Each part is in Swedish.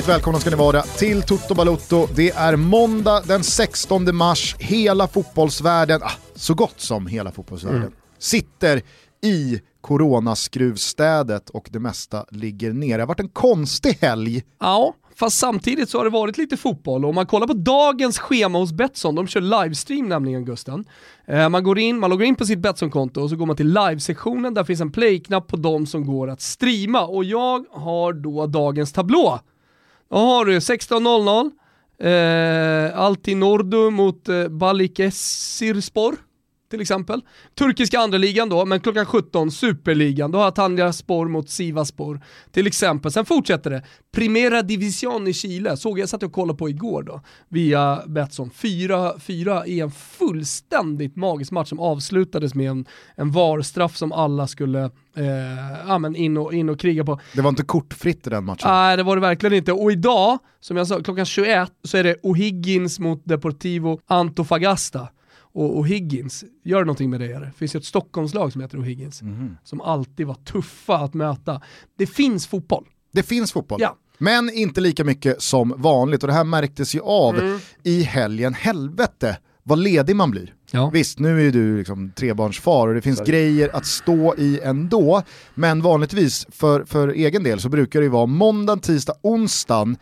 Hjärtligt välkomna ska ni vara till Toto Balotto. Det är måndag den 16 mars. Hela fotbollsvärlden, ah, så gott som hela fotbollsvärlden, mm. sitter i coronaskruvstädet och det mesta ligger ner. Det har varit en konstig helg. Ja, fast samtidigt så har det varit lite fotboll. Om man kollar på dagens schema hos Betsson, de kör livestream nämligen Gusten. Eh, man går in, man loggar in på sitt Betsson-konto och så går man till live-sektionen, där finns en play-knapp på de som går att streama och jag har då dagens tablå. Vad har du? 16.00, eh, Altinordu mot eh, Balikesirspor? Till exempel. Turkiska andra ligan då, men klockan 17 superligan, då har Tanja Spor mot Sivaspor till exempel. Sen fortsätter det, Primera Division i Chile, såg jag satt och kollade på igår då, via Betsson. 4-4 i en fullständigt magisk match som avslutades med en, en VAR-straff som alla skulle eh, ja, men in, och, in och kriga på. Det var inte kortfritt i den matchen. Nej, det var det verkligen inte. Och idag, som jag sa, klockan 21 så är det O'Higgins mot Deportivo Antofagasta och, och Higgins, gör någonting med det. Det finns ju ett Stockholmslag som heter O'Higgins, mm. som alltid var tuffa att möta. Det finns fotboll. Det finns fotboll. Ja. Men inte lika mycket som vanligt och det här märktes ju av mm. i helgen. Helvete vad ledig man blir. Ja. Visst, nu är du liksom trebarnsfar och det finns Sorry. grejer att stå i ändå. Men vanligtvis, för, för egen del, så brukar det ju vara måndag, tisdag, onsdag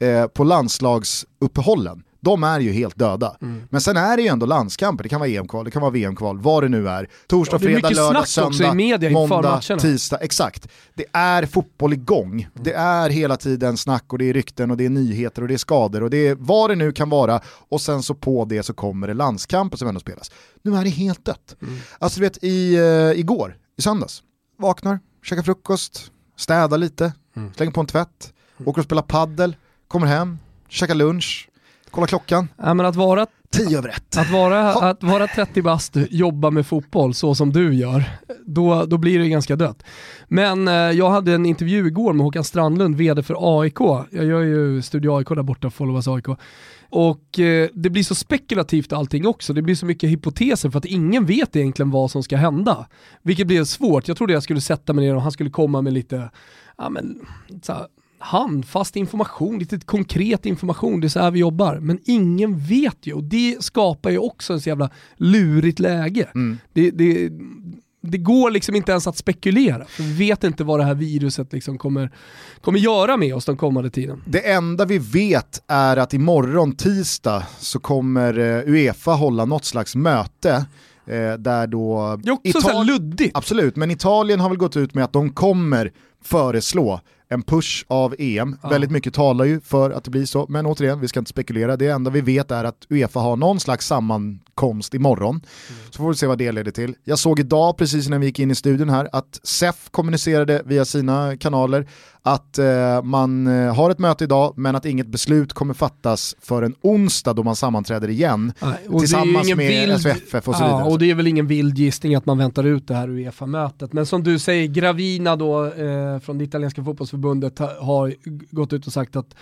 eh, på landslagsuppehållen de är ju helt döda. Mm. Men sen är det ju ändå landskamper, det kan vara EM-kval, det kan vara VM-kval, vad det nu är. Torsdag, ja, fredag, lördag, söndag, media måndag, tisdag, exakt. Det är fotboll igång. Mm. Det är hela tiden snack och det är rykten och det är nyheter och det är skador och det är vad det nu kan vara och sen så på det så kommer det landskamper som ändå spelas. Nu är det helt dött. Mm. Alltså du vet, i, uh, igår, i söndags, vaknar, käkar frukost, städar lite, mm. slänger på en tvätt, mm. åker och spelar paddel, kommer hem, käkar lunch, Kolla klockan. Ja, men att vara 10 över 1. Att vara, att vara 30 bast, jobba med fotboll så som du gör, då, då blir det ganska dött. Men eh, jag hade en intervju igår med Håkan Strandlund, vd för AIK. Jag gör ju Studio AIK där borta, Followers AIK. Och eh, det blir så spekulativt allting också, det blir så mycket hypoteser för att ingen vet egentligen vad som ska hända. Vilket blir svårt, jag trodde jag skulle sätta mig ner och han skulle komma med lite, ja men, så här, handfast information, lite konkret information, det är så här vi jobbar. Men ingen vet ju och det skapar ju också en så jävla lurigt läge. Mm. Det, det, det går liksom inte ens att spekulera. Vi vet inte vad det här viruset liksom kommer, kommer göra med oss den kommande tiden. Det enda vi vet är att imorgon tisdag så kommer eh, Uefa hålla något slags möte eh, där då... Det är också Ital- luddigt. Absolut, men Italien har väl gått ut med att de kommer föreslå en push av EM. Ja. Väldigt mycket talar ju för att det blir så, men återigen, vi ska inte spekulera. Det enda vi vet är att Uefa har någon slags sammankomst imorgon. Mm. Så får vi se vad det leder till. Jag såg idag, precis när vi gick in i studion här, att SEF kommunicerade via sina kanaler att eh, man eh, har ett möte idag men att inget beslut kommer fattas för en onsdag då man sammanträder igen Nej, tillsammans med vild, SVFF och så vidare. och det är väl ingen vild gissning att man väntar ut det här Uefa-mötet. Men som du säger, Gravina då eh, från det italienska fotbollsförbundet har gått ut och sagt att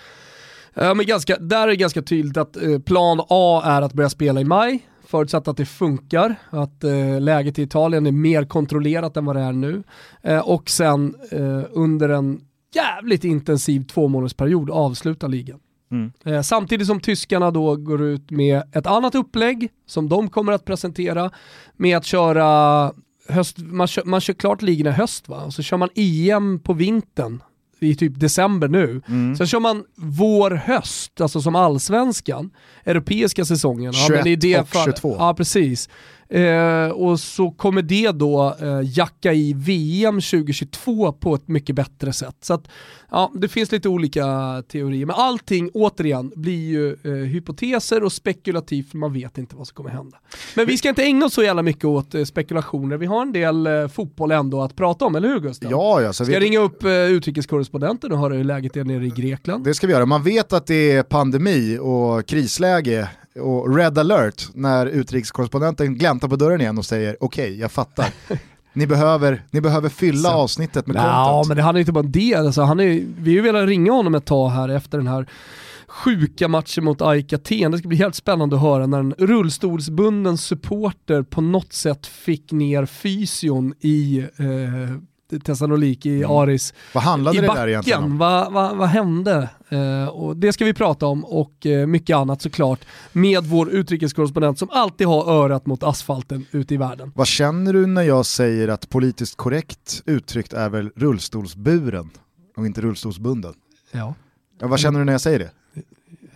Ja, men ganska, där är det ganska tydligt att eh, plan A är att börja spela i maj, förutsatt att det funkar, att eh, läget i Italien är mer kontrollerat än vad det är nu. Eh, och sen eh, under en jävligt intensiv tvåmånadersperiod avsluta ligan. Mm. Eh, samtidigt som tyskarna då går ut med ett annat upplägg som de kommer att presentera med att köra höst, man kör, man kör klart ligorna i höst va, och så kör man EM på vintern i typ december nu. Mm. Sen kör man vår-höst, alltså som allsvenskan, europeiska säsongen. 21 ja, men i det och fall, 22. Ja, precis. Eh, och så kommer det då eh, jacka i VM 2022 på ett mycket bättre sätt. Så att, ja, det finns lite olika teorier, men allting återigen blir ju eh, hypoteser och spekulativt för man vet inte vad som kommer hända. Men vi ska inte ägna oss så jävla mycket åt eh, spekulationer, vi har en del eh, fotboll ändå att prata om, eller hur Gustav? Ja, ja, så ska vi... ringa upp eh, utrikeskorrespondenten och höra hur läget är nere i Grekland? Det ska vi göra, man vet att det är pandemi och krisläge och red alert när utrikeskorrespondenten gläntar på dörren igen och säger okej, okay, jag fattar. Ni behöver, ni behöver fylla så. avsnittet med ja, content. men det handlar inte bara om det. Alltså, han är, vi har ju velat ringa honom ett tag här efter den här sjuka matchen mot AIK Aten. Det ska bli helt spännande att höra när en rullstolsbunden supporter på något sätt fick ner fysion i eh, Thessaloniki, mm. Aris. Vad handlade i det där egentligen om? Vad, vad, vad hände? Eh, och det ska vi prata om och eh, mycket annat såklart med vår utrikeskorrespondent som alltid har örat mot asfalten ute i världen. Vad känner du när jag säger att politiskt korrekt uttryckt är väl rullstolsburen och inte rullstolsbunden? Ja. ja vad känner du när jag säger det?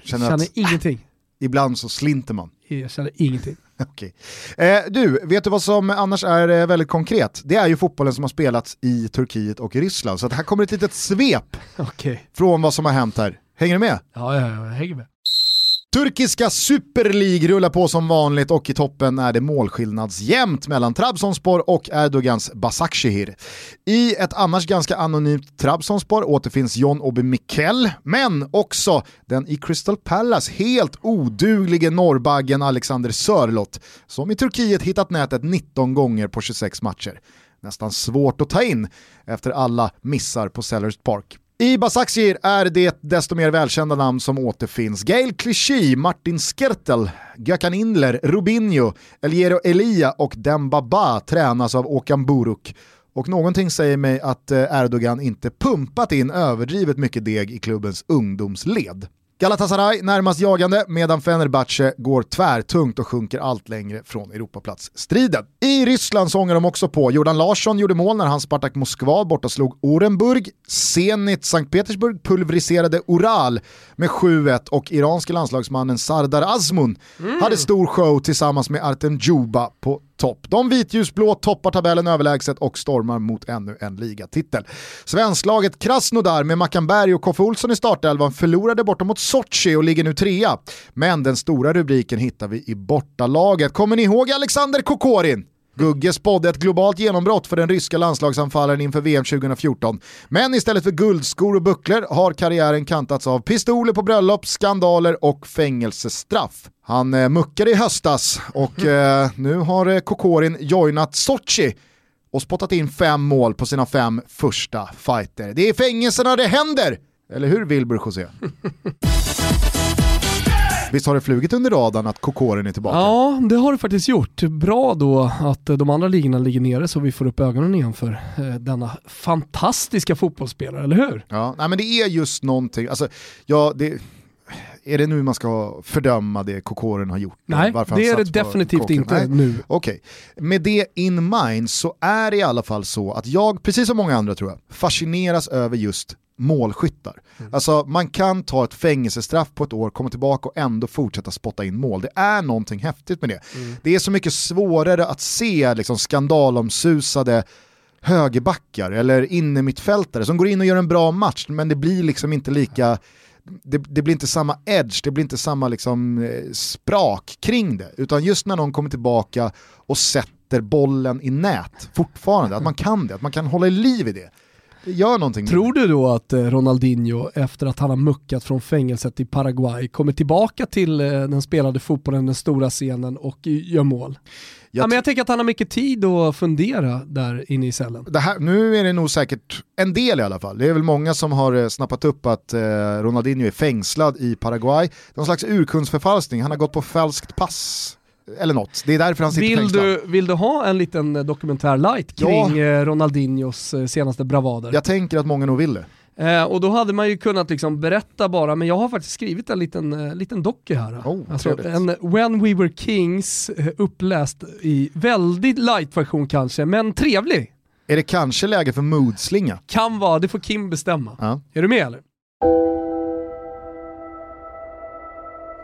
Känner, känner att ingenting. Ibland så slinter man. Jag känner ingenting. Okej. Eh, du, vet du vad som annars är eh, väldigt konkret? Det är ju fotbollen som har spelats i Turkiet och i Ryssland. Så här kommer ett litet svep okay. från vad som har hänt här. Hänger du med? Ja, ja, ja jag hänger med. Turkiska Super League rullar på som vanligt och i toppen är det målskillnadsjämnt mellan Trabzonspor och Erdogans Basakşehir. I ett annars ganska anonymt Trabzonspor återfinns John Obi Mikel, men också den i Crystal Palace helt oduglige norrbaggen Alexander Sörlott, som i Turkiet hittat nätet 19 gånger på 26 matcher. Nästan svårt att ta in efter alla missar på Sellers Park. I Basaksehir är det desto mer välkända namn som återfinns. Gail Clichy, Martin Skertel, Gökhan Inler, Rubinho, Eliero Elia och Demba Ba tränas av Okan Buruk. Och någonting säger mig att eh, Erdogan inte pumpat in överdrivet mycket deg i klubbens ungdomsled. Galatasaray närmast jagande medan Fenerbahce går tvärtungt och sjunker allt längre från Europaplatsstriden. I Ryssland sångar de också på. Jordan Larsson gjorde mål när han Spartak Moskva borta slog Orenburg. Zenit Sankt Petersburg pulveriserade Ural med 7-1 och iranske landslagsmannen Sardar Azmun mm. hade stor show tillsammans med Artem Djuba på topp. De vitljusblå toppar tabellen överlägset och stormar mot ännu en ligatitel. Svensklaget Krasnodar med Mackan och Koffe Olsson i startelvan förlorade borta mot Sochi och ligger nu trea. Men den stora rubriken hittar vi i bortalaget. Kommer ni ihåg Alexander Kokorin? Gugge spådde ett globalt genombrott för den ryska landslagsanfallaren inför VM 2014. Men istället för guldskor och bucklor har karriären kantats av pistoler på bröllop, skandaler och fängelsestraff. Han eh, muckade i höstas och eh, nu har eh, Kokorin joinat Sochi och spottat in fem mål på sina fem första fighter. Det är i fängelserna det händer! Eller hur Wilbur José? Visst har det flugit under radarn att Kokoren är tillbaka? Ja, det har det faktiskt gjort. Bra då att de andra ligorna ligger nere så vi får upp ögonen igen för eh, denna fantastiska fotbollsspelare, eller hur? Ja, nej, men det är just någonting, alltså, ja, det, är det nu man ska fördöma det Kokoren har gjort? Nej, det är det definitivt inte Nej. nu. Okej, okay. med det in mind så är det i alla fall så att jag, precis som många andra tror jag, fascineras över just målskyttar. Mm. Alltså man kan ta ett fängelsestraff på ett år, komma tillbaka och ändå fortsätta spotta in mål. Det är någonting häftigt med det. Mm. Det är så mycket svårare att se liksom, skandalomsusade högerbackar eller innermittfältare som går in och gör en bra match men det blir liksom inte lika det, det, blir inte samma edge, det blir inte samma liksom, eh, sprak kring det. Utan just när någon kommer tillbaka och sätter bollen i nät fortfarande, att man kan det, att man kan hålla i liv i det gör någonting. Tror du då att eh, Ronaldinho, efter att han har muckat från fängelset i Paraguay, kommer tillbaka till eh, den spelade fotbollen, den stora scenen och gör mål? Jag, ja, men jag tänker att han har mycket tid att fundera där inne i cellen. Här, nu är det nog säkert en del i alla fall. Det är väl många som har eh, snappat upp att eh, Ronaldinho är fängslad i Paraguay. Någon slags urkundsförfalskning, han har gått på falskt pass eller något. Det är därför han sitter vill du, vill du ha en liten eh, dokumentär light kring ja. Eh, Ronaldinhos eh, senaste bravader? Jag tänker att många nog vill det. Eh, och då hade man ju kunnat liksom berätta bara, men jag har faktiskt skrivit en liten, eh, liten docu här. Oh, alltså, en When We Were Kings eh, uppläst i väldigt light version kanske, men trevlig. Är det kanske läge för moodslinga? Kan vara, det får Kim bestämma. Ja. Är du med eller?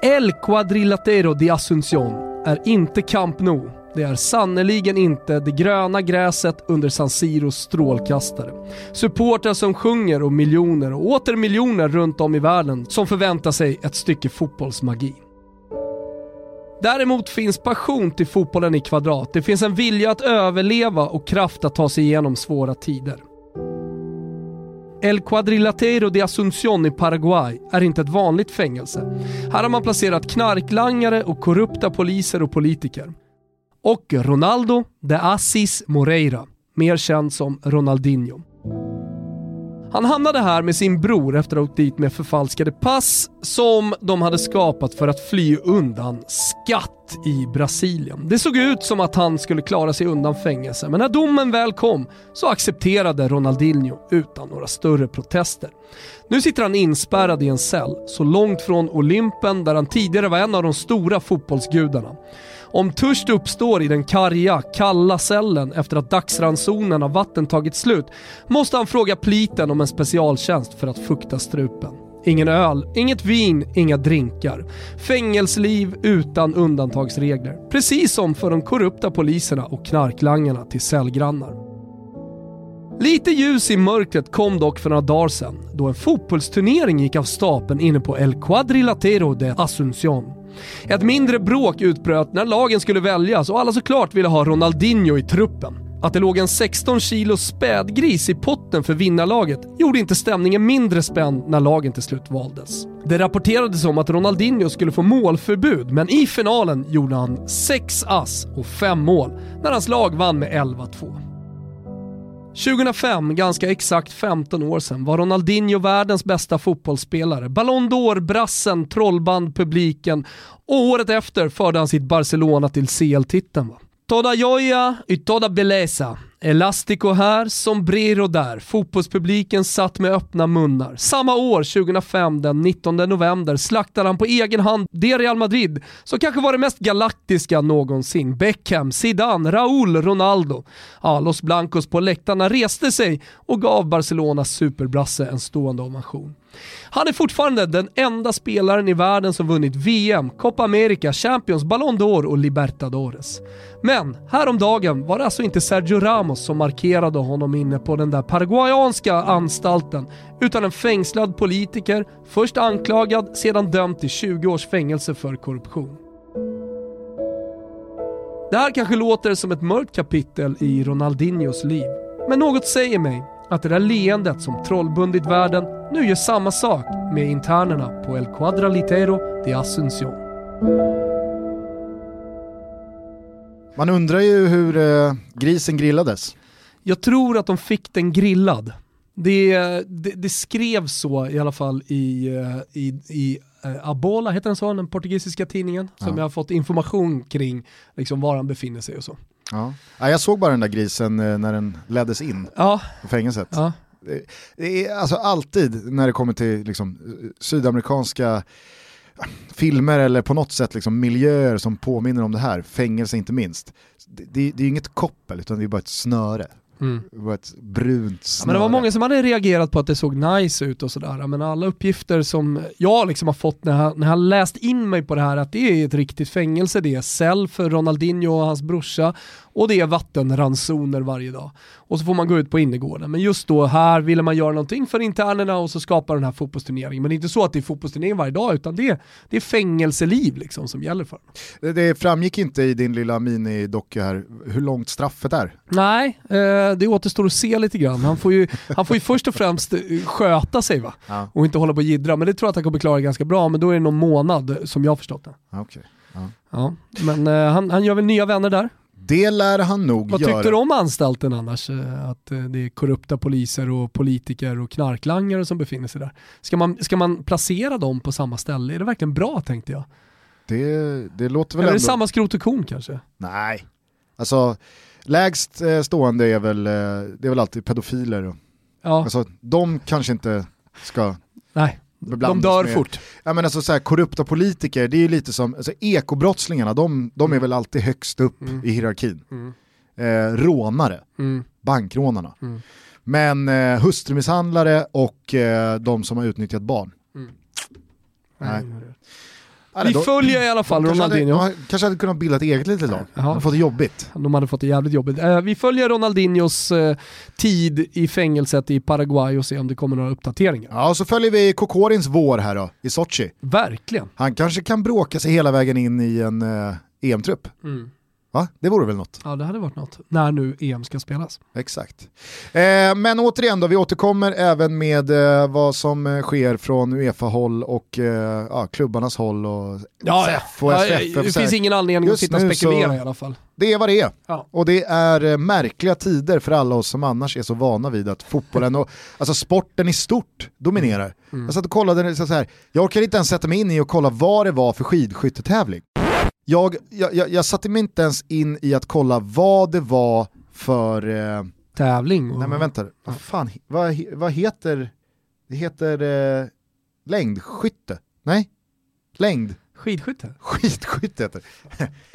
El Quadrilatero de Asunción är inte Camp Nou. Det är sannoliken inte det gröna gräset under San Siros strålkastare. Supportrar som sjunger och miljoner och åter miljoner runt om i världen som förväntar sig ett stycke fotbollsmagi. Däremot finns passion till fotbollen i kvadrat. Det finns en vilja att överleva och kraft att ta sig igenom svåra tider. El Quadrilatero de Asunción i Paraguay är inte ett vanligt fängelse. Här har man placerat knarklangare och korrupta poliser och politiker. Och Ronaldo de Assis Moreira, mer känd som Ronaldinho. Han hamnade här med sin bror efter att ha åkt dit med förfalskade pass som de hade skapat för att fly undan skatt i Brasilien. Det såg ut som att han skulle klara sig undan fängelse, men när domen väl kom så accepterade Ronaldinho utan några större protester. Nu sitter han inspärrad i en cell, så långt från Olympen där han tidigare var en av de stora fotbollsgudarna. Om törst uppstår i den karga, kalla cellen efter att dagsransonen av vatten tagit slut måste han fråga pliten om en specialtjänst för att fukta strupen. Ingen öl, inget vin, inga drinkar. Fängelseliv utan undantagsregler. Precis som för de korrupta poliserna och knarklangarna till cellgrannar. Lite ljus i mörkret kom dock för några dagar sedan då en fotbollsturnering gick av stapeln inne på El Quadrilatero de Asunción. Ett mindre bråk utbröt när lagen skulle väljas och alla såklart ville ha Ronaldinho i truppen. Att det låg en 16 kilo spädgris i potten för vinnarlaget gjorde inte stämningen mindre spänd när lagen till slut valdes. Det rapporterades om att Ronaldinho skulle få målförbud, men i finalen gjorde han 6 ass och 5 mål när hans lag vann med 11-2. 2005, ganska exakt 15 år sedan, var Ronaldinho världens bästa fotbollsspelare. Ballon d'Or-brassen, trollband-publiken och året efter förde han sitt Barcelona till CL-titeln. Toda joya y toda belleza. Elastico här, sombrero där. Fotbollspubliken satt med öppna munnar. Samma år, 2005, den 19 november, slaktade han på egen hand det Real Madrid som kanske var det mest galaktiska någonsin. Beckham, Zidane, Raúl, Ronaldo. Ja, Los Blancos på läktarna reste sig och gav Barcelonas superbrasse en stående ovation. Han är fortfarande den enda spelaren i världen som vunnit VM, Copa America, Champions, Ballon d'Or och Libertadores. Men häromdagen var det alltså inte Sergio Ramos som markerade honom inne på den där paraguayanska anstalten, utan en fängslad politiker, först anklagad, sedan dömd till 20 års fängelse för korruption. Det här kanske låter som ett mörkt kapitel i Ronaldinhos liv, men något säger mig att det där leendet som trollbundit världen nu gör samma sak med internerna på El Quadralitero de Asunción. Man undrar ju hur eh, grisen grillades. Jag tror att de fick den grillad. Det, det, det skrevs så i alla fall i, eh, i, i eh, Abola, heter den så, den portugisiska tidningen, som ja. jag har fått information kring liksom, var han befinner sig och så. Ja. ja. jag såg bara den där grisen eh, när den leddes in ja. i fängelset. Ja. Det är alltså alltid när det kommer till liksom, sydamerikanska filmer eller på något sätt liksom miljöer som påminner om det här, fängelse inte minst. Det, det, det är inget koppel utan det är bara ett snöre. Mm. Det var ett brunt snöre. Men det var många som hade reagerat på att det såg nice ut och sådär. Men alla uppgifter som jag liksom har fått när jag, när jag läst in mig på det här, att det är ett riktigt fängelse, det är cell för Ronaldinho och hans brorsa och det är vattenransoner varje dag. Och så får man gå ut på innergården. Men just då här ville man göra någonting för internerna och så skapa den här fotbollsturneringen. Men det är inte så att det är fotbollsturnering varje dag utan det, det är fängelseliv liksom som gäller för det, det framgick inte i din lilla minidocka här hur långt straffet är. Nej, eh, det återstår att se lite grann. Han får ju, han får ju först och främst eh, sköta sig va? Ja. och inte hålla på och jiddra. Men det tror jag att han kommer klara ganska bra, men då är det någon månad som jag har förstått det. Okay. Ja. ja. men eh, han, han gör väl nya vänner där. Det lär han nog Vad göra. Vad tyckte du om anstalten annars? Eh, att eh, det är korrupta poliser och politiker och knarklangare som befinner sig där. Ska man, ska man placera dem på samma ställe? Är det verkligen bra tänkte jag? Det, det låter väl Eller ändå... är det samma skrot och korn kanske? Nej, alltså lägst eh, stående är väl, det är väl alltid pedofiler. Ja. Alltså, de kanske inte ska Nej. De dör med, fort. Ja, men alltså, så här, korrupta politiker, det är ju lite som, alltså, ekobrottslingarna, de, de är mm. väl alltid högst upp mm. i hierarkin. Mm. Eh, rånare, mm. bankrånarna. Mm. Men eh, hustrumisshandlare och eh, de som har utnyttjat barn. Mm. Nej. Vi då, följer i alla fall Ronaldinho. Hade, kanske hade kunnat bilda ett eget litet lag. De hade fått det jobbigt. De hade fått det jävligt jobbigt. Uh, vi följer Ronaldinhos uh, tid i fängelset i Paraguay och ser om det kommer några uppdateringar. Ja, och så följer vi Kokorins vår här då, i Sochi. Verkligen. Han kanske kan bråka sig hela vägen in i en uh, EM-trupp. Mm. Va? Det vore väl något? Ja det hade varit något, när nu EM ska spelas. Exakt. Eh, men återigen då, vi återkommer även med eh, vad som eh, sker från Uefa-håll och eh, ja, klubbarnas håll och ja, SEF och ja, SFF. Det finns ingen anledning Just att sitta och spekulera så, i alla fall. Det är vad det är. Ja. Och det är eh, märkliga tider för alla oss som annars är så vana vid att fotbollen och alltså sporten i stort dominerar. Mm. Jag satt och kollade, så här, jag orkar inte ens sätta mig in i och kolla vad det var för skidskyttetävling jag, jag, jag, jag satte mig inte ens in i att kolla vad det var för... Eh, Tävling? Och... Nej men vänta, vad fan, vad, vad heter... Det heter eh, längdskytte? Nej? Längd? Skidskytte? Skidskytte heter det.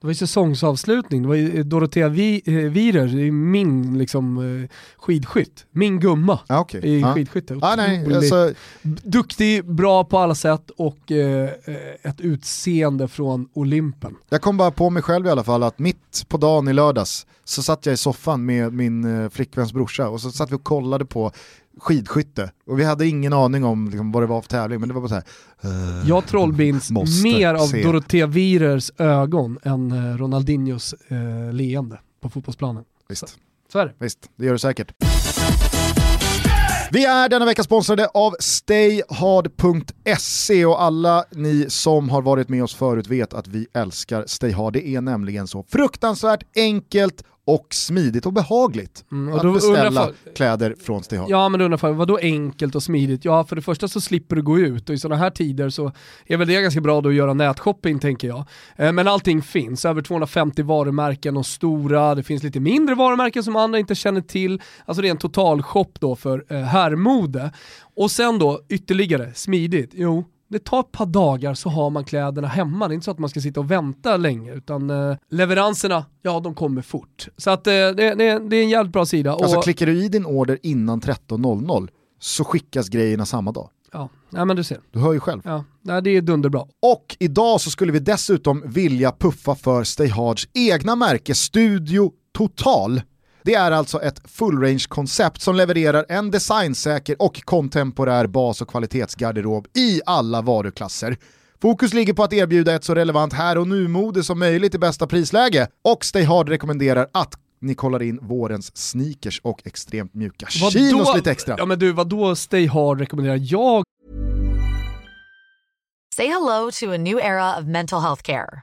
Det var ju säsongsavslutning, det var ju Dorotea Vi eh, Wierer, min liksom, eh, skidskytt. Min gumma ah, okay. i ah. skidskytte. Ah, nej, alltså... Duktig, bra på alla sätt och eh, ett utseende från Olympen. Jag kom bara på mig själv i alla fall att mitt på dagen i lördags så satt jag i soffan med min eh, flickväns brorsa och så satt vi och kollade på skidskytte. Och vi hade ingen aning om liksom, vad det var för tävling, men det var bara så här. Uh, jag trollbinds mer av se. Dorothea Wirers ögon än uh, Ronaldinhos uh, leende på fotbollsplanen. Visst. Så, så är det. Visst, det gör du säkert. Vi är denna vecka sponsrade av StayHard.se och alla ni som har varit med oss förut vet att vi älskar StayHard. Det är nämligen så fruktansvärt enkelt och smidigt och behagligt mm, och att beställa för, kläder från Stihag. Ja men du undrar, vadå enkelt och smidigt? Ja för det första så slipper du gå ut och i sådana här tider så är väl det ganska bra då att göra nätshopping tänker jag. Eh, men allting finns, över 250 varumärken och stora, det finns lite mindre varumärken som andra inte känner till. Alltså det är en totalshop då för eh, herrmode. Och sen då ytterligare smidigt, jo det tar ett par dagar så har man kläderna hemma. Det är inte så att man ska sitta och vänta länge utan eh, leveranserna, ja de kommer fort. Så att eh, det, det, det, är en jävligt bra sida. Alltså och... klickar du i din order innan 13.00 så skickas grejerna samma dag. Ja, ja men du ser. Du hör ju själv. Ja, nej, det är dunderbra. Och idag så skulle vi dessutom vilja puffa för Stay Hards egna märke Studio Total det är alltså ett full range-koncept som levererar en designsäker och kontemporär bas och kvalitetsgarderob i alla varuklasser. Fokus ligger på att erbjuda ett så relevant här och nu-mode som möjligt i bästa prisläge och Stay Hard rekommenderar att ni kollar in vårens sneakers och extremt mjuka chinos lite extra. Ja men du, vadå Stay Hard rekommenderar jag? Say hello to a new era of mental health care.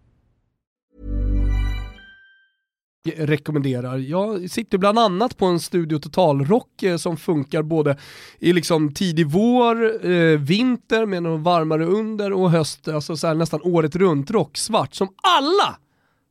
Rekommenderar. Jag sitter bland annat på en Studio Total-rock eh, som funkar både i liksom tidig vår, eh, vinter med något varmare under och höst, alltså så nästan året runt rock, svart, som alla,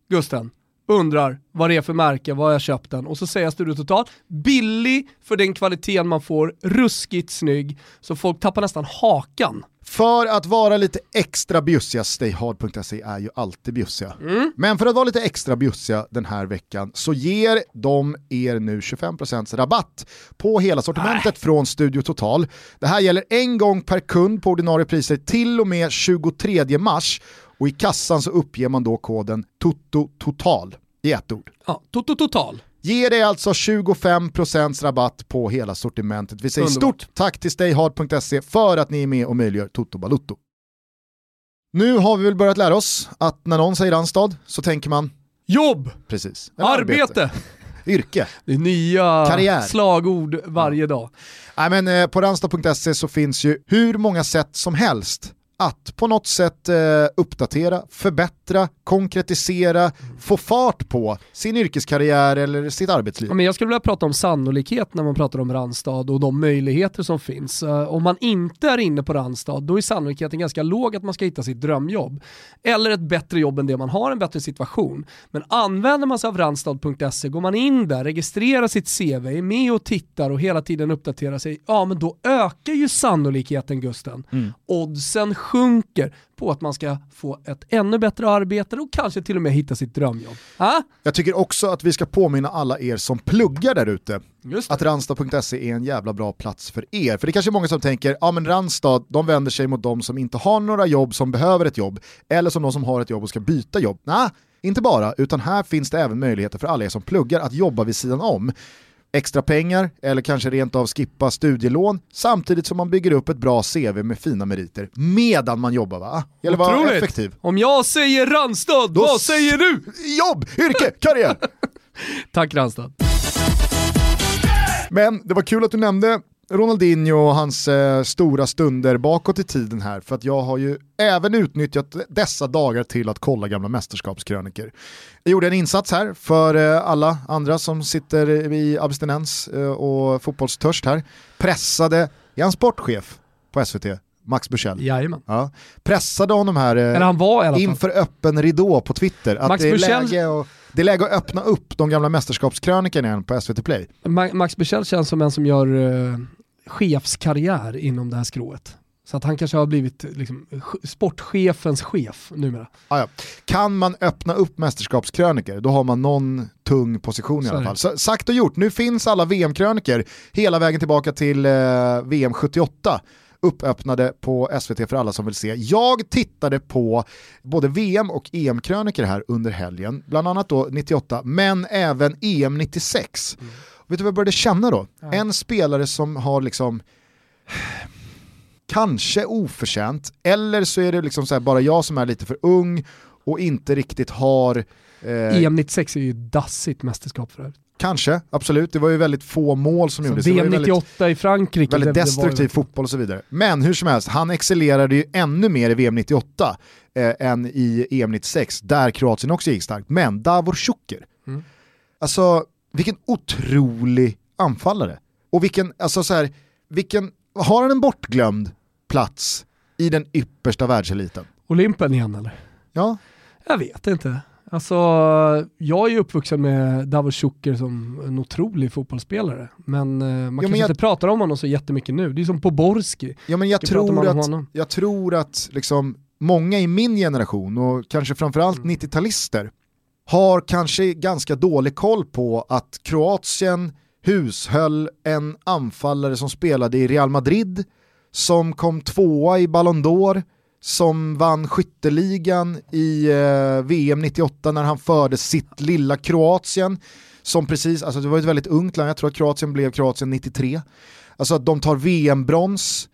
Gusten, undrar vad det är för märke, vad jag köpt den och så säger jag Studio Total, billig för den kvaliteten man får, ruskigt snygg, så folk tappar nästan hakan För att vara lite extra bjussiga, stayhard.se är ju alltid bjussiga. Mm. Men för att vara lite extra bjussiga den här veckan så ger de er nu 25% rabatt på hela sortimentet Nej. från Studio Total. Det här gäller en gång per kund på ordinarie priser till och med 23 mars och i kassan så uppger man då koden TOTO TOTAL i ett ord. Ja, TOTO TOTAL. Ger dig alltså 25% rabatt på hela sortimentet. Vi säger Underbart. stort tack till stayhard.se för att ni är med och möjliggör Toto Balutto. Nu har vi väl börjat lära oss att när någon säger Randstad så tänker man Jobb! Precis. Arbete! arbete. Yrke. Det är nya Karriär. slagord varje dag. Nej, men, eh, på randstad.se så finns ju hur många sätt som helst att på något sätt eh, uppdatera, förbättra, konkretisera, få fart på sin yrkeskarriär eller sitt arbetsliv. Ja, men jag skulle vilja prata om sannolikhet när man pratar om Randstad och de möjligheter som finns. Uh, om man inte är inne på Randstad, då är sannolikheten ganska låg att man ska hitta sitt drömjobb. Eller ett bättre jobb än det man har, en bättre situation. Men använder man sig av randstad.se, går man in där, registrerar sitt CV, är med och tittar och hela tiden uppdaterar sig, ja men då ökar ju sannolikheten Gusten. Mm. Oddsen sjunker på att man ska få ett ännu bättre arbete och kanske till och med hitta sitt drömjobb. Ah? Jag tycker också att vi ska påminna alla er som pluggar där ute att Randstad.se är en jävla bra plats för er. För det är kanske är många som tänker, ja men Randstad, de vänder sig mot de som inte har några jobb, som behöver ett jobb, eller som de som har ett jobb och ska byta jobb. Nej, inte bara, utan här finns det även möjligheter för alla er som pluggar att jobba vid sidan om extra pengar eller kanske rent av skippa studielån samtidigt som man bygger upp ett bra CV med fina meriter medan man jobbar va? Gäller vara effektiv. Om jag säger Randstad, Då vad säger du? Jobb, yrke, karriär! Tack Randstad. Men det var kul att du nämnde Ronaldinho och hans eh, stora stunder bakåt i tiden här, för att jag har ju även utnyttjat dessa dagar till att kolla gamla mästerskapskröniker. Jag gjorde en insats här för eh, alla andra som sitter i abstinens eh, och fotbollstörst här. Pressade, är han sportchef på SVT? Max Bursell. Jajamän. Ja. Pressade honom här eh, han var, inför öppen ridå på Twitter. Att Max det, är Bursell... läge och, det är läge att öppna upp de gamla mästerskapskrönikorna igen på SVT Play. Max Bursell känns som en som gör uh, chefskarriär inom det här skrået. Så att han kanske har blivit liksom, sportchefens chef numera. Ah, ja. Kan man öppna upp mästerskapskröniker, då har man någon tung position i alla fall. Så, sagt och gjort, nu finns alla VM-kröniker hela vägen tillbaka till eh, VM 78 uppöppnade på SVT för alla som vill se. Jag tittade på både VM och EM-kröniker här under helgen, bland annat då 98, men även EM 96. Mm. Vet du vad jag började känna då? Ja. En spelare som har liksom kanske oförtjänt, eller så är det liksom så bara jag som är lite för ung och inte riktigt har... Eh, EM 96 är ju dassigt mästerskap för övrigt. Kanske, absolut. Det var ju väldigt få mål som så gjordes. VM 98 i Frankrike. Väldigt det, destruktiv fotboll och så vidare. Men hur som helst, han excellerade ju ännu mer i VM 98 eh, än i EM 96, där Kroatien också gick starkt. Men Davor Šuker, mm. alltså vilken otrolig anfallare. Och vilken, alltså så här, vilken, har han en bortglömd plats i den yppersta världseliten? Olympen igen eller? Ja. Jag vet inte. Alltså, jag är ju uppvuxen med Davos Schuker som en otrolig fotbollsspelare. Men eh, man ja, kanske jag... inte pratar om honom så jättemycket nu. Det är som Poborski. Ja, men jag, tror att, jag tror att liksom många i min generation och kanske framförallt mm. 90-talister har kanske ganska dålig koll på att Kroatien hushöll en anfallare som spelade i Real Madrid, som kom tvåa i Ballon d'Or, som vann skytteligan i eh, VM 98 när han förde sitt lilla Kroatien, som precis, alltså det var ett väldigt ungt land, jag tror att Kroatien blev Kroatien 93. Alltså att de tar VM-brons,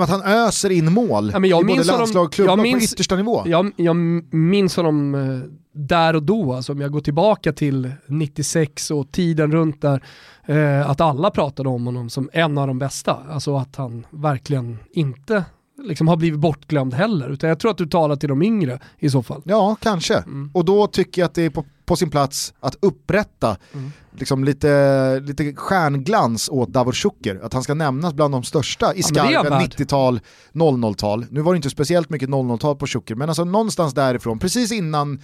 att han öser in mål ja, i både landslag och klubbar på yttersta nivå. Jag, jag minns honom eh, där och då, alltså om jag går tillbaka till 96 och tiden runt där, eh, att alla pratade om honom som en av de bästa. Alltså att han verkligen inte liksom har blivit bortglömd heller. Utan jag tror att du talar till de yngre i så fall. Ja, kanske. Mm. Och då tycker jag att det är på, på sin plats att upprätta mm. liksom lite, lite stjärnglans åt Davor Šuker. Att han ska nämnas bland de största i skarven 90-tal, 00-tal. Nu var det inte speciellt mycket 00-tal på Šuker, men alltså någonstans därifrån, precis innan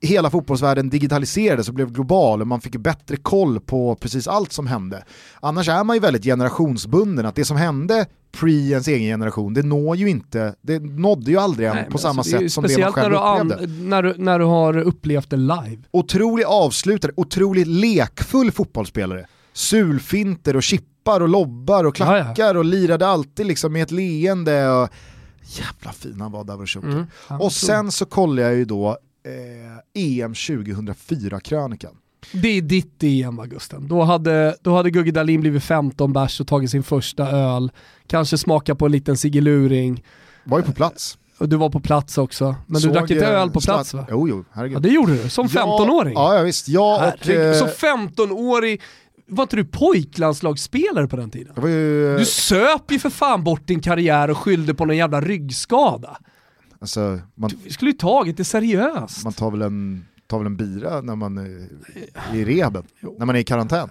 hela fotbollsvärlden digitaliserades och blev global och man fick bättre koll på precis allt som hände. Annars är man ju väldigt generationsbunden, att det som hände pre ens egen generation, det når ju inte, det nådde ju aldrig en på samma alltså, sätt som det man själv upplevde. Speciellt när du, när du har upplevt det live. Otrolig avslutare, otroligt lekfull fotbollsspelare. Sulfinter och chippar och lobbar och klackar ja, ja. och lirade alltid liksom med ett leende. Och... Jävla fin han var Davurshoki. Mm, och sen så kollar jag ju då eh, EM 2004-krönikan. Det är ditt EM va Gusten? Då hade, då hade Gugge Dahlin blivit 15 bärs och tagit sin första öl, kanske smaka på en liten siggeluring. Var ju på plats. Och du var på plats också, men Såg du drack inte öl på plats va? Jo, jo, herregud. Ja, det gjorde du, som 15-åring. Ja, ja, visst. Ja, och, eh... Som 15-årig var inte du pojklandslagsspelare på den tiden? Ju, eh, du söp ju för fan bort din karriär och skyllde på någon jävla ryggskada. Alltså, man, du skulle ju tagit det seriöst. Man tar väl en, tar väl en bira när man är i rehaben, när man är i karantän.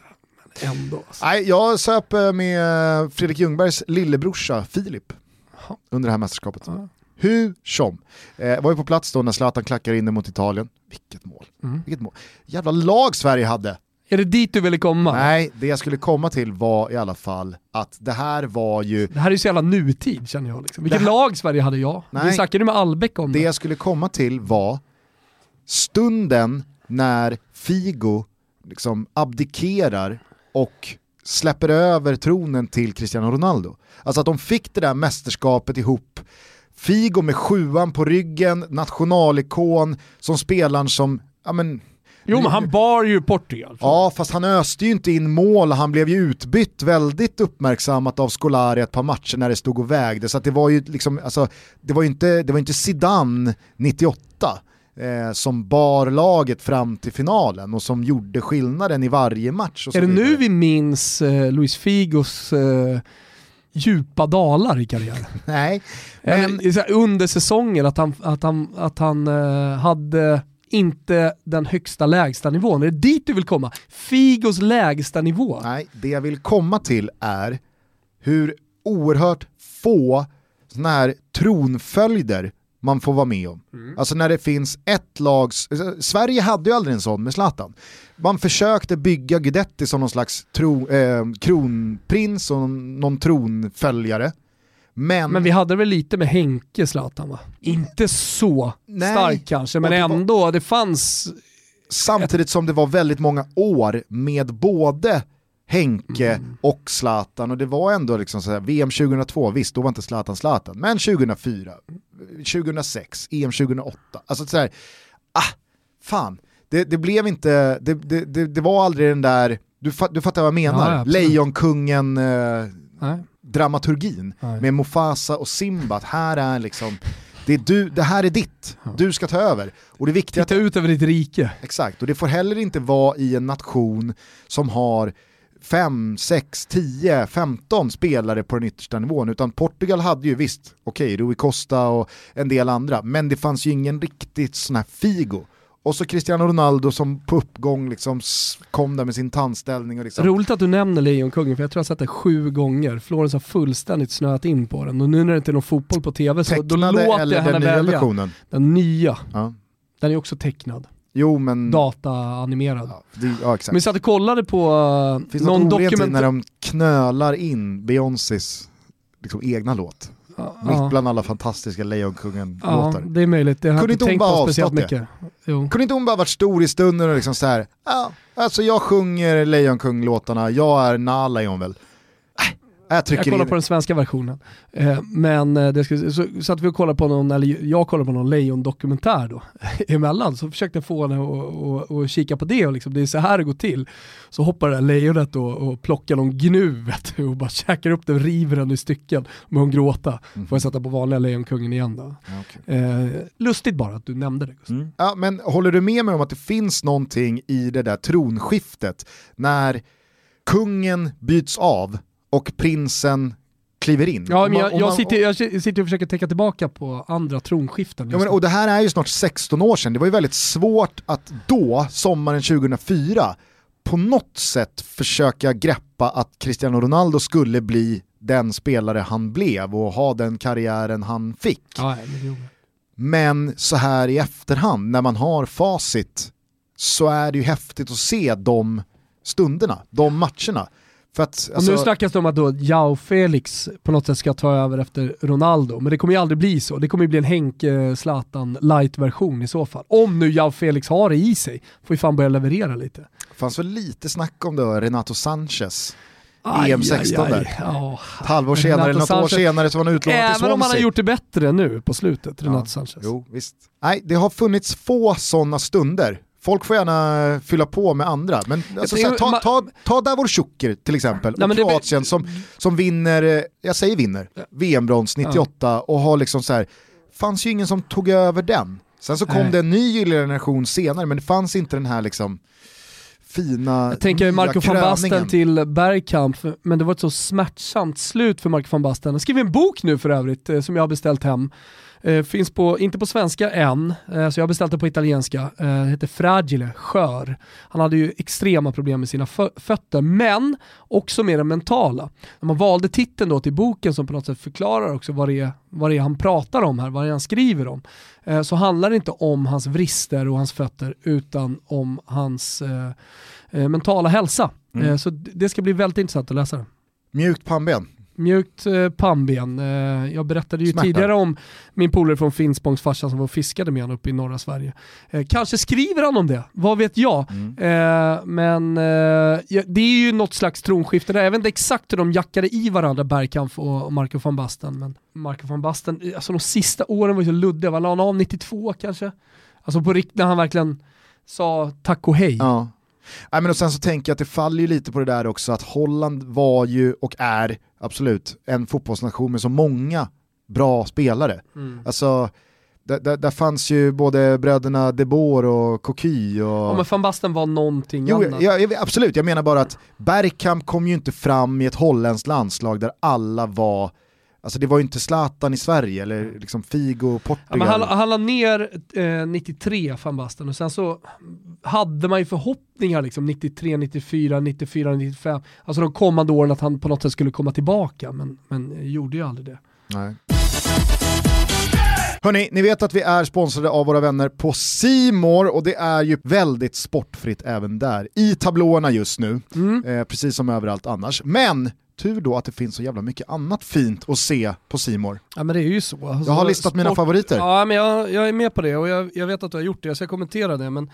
Ändå, alltså. Nej, jag söp med Fredrik Ljungbergs lillebrorsa Filip under det här mästerskapet. Ja. Hur som. Eh, var ju på plats då när Zlatan klackar in mot Italien. Vilket mål. Mm. Vilket mål. Jävla lag Sverige hade. Är det dit du ville komma? Nej, det jag skulle komma till var i alla fall att det här var ju... Det här är ju så jävla nutid känner jag. Liksom. Vilket här... lag Sverige hade jag? Nej, Vi snackade med Albeck om det. Det jag skulle komma till var stunden när Figo liksom abdikerar och släpper över tronen till Cristiano Ronaldo. Alltså att de fick det där mästerskapet ihop Figo med sjuan på ryggen, nationalikon, som spelaren som, ja men Jo men han bar ju Portugal. Ja fast han öste ju inte in mål, han blev ju utbytt väldigt uppmärksammat av Scolari ett par matcher när det stod och vägde. Så det var ju liksom, alltså, det var ju inte, det var inte Zidane 98 eh, som bar laget fram till finalen och som gjorde skillnaden i varje match. är det vidare. nu vi minns eh, Luis Figos eh, djupa dalar i karriären? Nej. Men... under säsongen, att han, att han, att han eh, hade inte den högsta lägsta nivån. Är det dit du vill komma? Figos lägsta nivå? Nej, det jag vill komma till är hur oerhört få sådana här tronföljder man får vara med om. Mm. Alltså när det finns ett lags, Sverige hade ju aldrig en sån med Zlatan. Man försökte bygga Guidetti som någon slags tro, eh, kronprins och någon tronföljare. Men, men vi hade väl lite med Henke Zlatan va? Inte så nej, stark kanske, men det ändå, var, det fanns... Samtidigt som det var väldigt många år med både Henke mm. och Zlatan och det var ändå liksom så här, VM 2002, visst då var inte Zlatan Zlatan, men 2004, 2006, EM 2008, alltså så här, ah, fan, det, det blev inte, det, det, det, var aldrig den där, du, du fattar vad jag menar, ja, Lejonkungen, eh, dramaturgin Nej. med Mufasa och Simba, att här är liksom det, är du, det här är ditt, du ska ta över. Och det är viktigt Titta att, ut över ditt rike. Exakt, och det får heller inte vara i en nation som har 5, 6, 10, 15 spelare på den yttersta nivån, utan Portugal hade ju visst, okej, okay, Rui Costa och en del andra, men det fanns ju ingen riktigt sån här Figo och så Cristiano Ronaldo som på uppgång liksom kom där med sin tandställning. Och liksom. Roligt att du nämner Lejonkungen, för jag tror jag har sett det sju gånger. Florens har fullständigt snöat in på den och nu när det inte är någon fotboll på tv så då låter jag henne den välja. Versionen? Den nya. Ja. Den är också tecknad. Jo men... Data-animerad. Ja, det, ja, exakt. Men vi satt och kollade på uh, Finns någon dokument... när de knölar in Beyoncés liksom, egna låt. Ja. Mitt bland alla fantastiska Lejonkungen-låtar. Ja, det är möjligt. Det har Kunde inte hon bara mycket. Jo. Kunde inte hon bara varit stor i stunden och liksom så här, ja, alltså jag sjunger Lejonkung-låtarna, jag är Nala är hon väl. Jag, jag kollar på den svenska versionen. Eh, men eh, det ska, så satt vi och kollade på någon, eller jag kollade på någon lejondokumentär då emellan, så försökte jag få henne att kika på det och liksom, det är så här det går till. Så hoppar det där lejonet och, och plockar någon gnu och bara käkar upp den och river den i stycken med hon gråta. Mm. Får jag sätta på vanliga Lejonkungen igen då. Okay. Eh, lustigt bara att du nämnde det. Mm. Ja, men håller du med mig om att det finns någonting i det där tronskiftet när kungen byts av och prinsen kliver in. Ja, men jag, jag, sitter, jag sitter och försöker tänka tillbaka på andra tronskiften. Ja, men, och det här är ju snart 16 år sedan, det var ju väldigt svårt att då, sommaren 2004, på något sätt försöka greppa att Cristiano Ronaldo skulle bli den spelare han blev och ha den karriären han fick. Ja, Men så här i efterhand, när man har facit, så är det ju häftigt att se de stunderna, de matcherna. Att, alltså... Och nu snackas det om att då Jao Felix på något sätt ska ta över efter Ronaldo, men det kommer ju aldrig bli så. Det kommer ju bli en Henke Zlatan light-version i så fall. Om nu Jao Felix har det i sig, får ju fan börja leverera lite. Det fanns väl lite snack om det, Renato Sanchez. EM16 där. Oh. Ett halvår senare, eller något år senare så var han utlånad till Swansea. Även om han har gjort det bättre nu på slutet, Renato ja. Sanchez. Jo, visst. Nej, det har funnits få sådana stunder Folk får gärna fylla på med andra, men alltså, såhär, ta, ta, ta Davor Šuker till exempel, Nej, och Kroatien det... som, som vinner, eh, jag säger vinner, VM-brons 98 ja. och har liksom så här, fanns ju ingen som tog över den. Sen så kom Nej. det en ny gyllene generation senare, men det fanns inte den här liksom fina Jag tänker Marco van Basten till Bergkamp, men det var ett så smärtsamt slut för Marco van Basten. Han skriver en bok nu för övrigt, eh, som jag har beställt hem. Eh, finns på, inte på svenska än, eh, så jag har beställt det på italienska. Eh, heter Fragile, skör. Han hade ju extrema problem med sina fö fötter, men också med det mentala. När man valde titeln då till boken som på något sätt förklarar också vad det är, vad det är han pratar om här, vad det är han skriver om, eh, så handlar det inte om hans vrister och hans fötter, utan om hans eh, eh, mentala hälsa. Mm. så det ska bli väldigt intressant att läsa. Mjukt pannben mjukt eh, pannben. Eh, jag berättade ju Smärta. tidigare om min polare från Finspångs farsa som var fiskade med honom uppe i norra Sverige. Eh, kanske skriver han om det, vad vet jag. Mm. Eh, men eh, det är ju något slags tronskifte där. Jag vet inte exakt hur de jackade i varandra, Bergkamp och Marco van Basten. Men Marco van Basten, alltså de sista åren var ju så luddiga. Var han av 92 kanske? Alltså på riktigt när han verkligen sa tack och hej. Ja. Nej, men och sen så tänker jag att det faller ju lite på det där också att Holland var ju och är absolut en fotbollsnation med så många bra spelare. Mm. Alltså, där, där, där, fanns ju både bröderna De Boer och Coquille och... Ja men van Basten var någonting jo, annat. Ja, absolut, jag menar bara att Bergkamp kom ju inte fram i ett holländskt landslag där alla var Alltså det var ju inte Zlatan i Sverige eller liksom Figo Portugal. Ja, han, han la ner eh, 93 van Basten och sen så hade man ju förhoppningar liksom 93, 94, 94, 95. Alltså de kommande åren att han på något sätt skulle komma tillbaka men, men gjorde ju aldrig det. Nej. Hörni, ni vet att vi är sponsrade av våra vänner på Simor och det är ju väldigt sportfritt även där. I tablåerna just nu, mm. eh, precis som överallt annars. Men tur då att det finns så jävla mycket annat fint att se på Simor. Ja men det är ju så. Alltså, jag har listat sport... mina favoriter. Ja men jag, jag, är med på det och jag, jag, vet att du har gjort det, jag ska kommentera det. Men,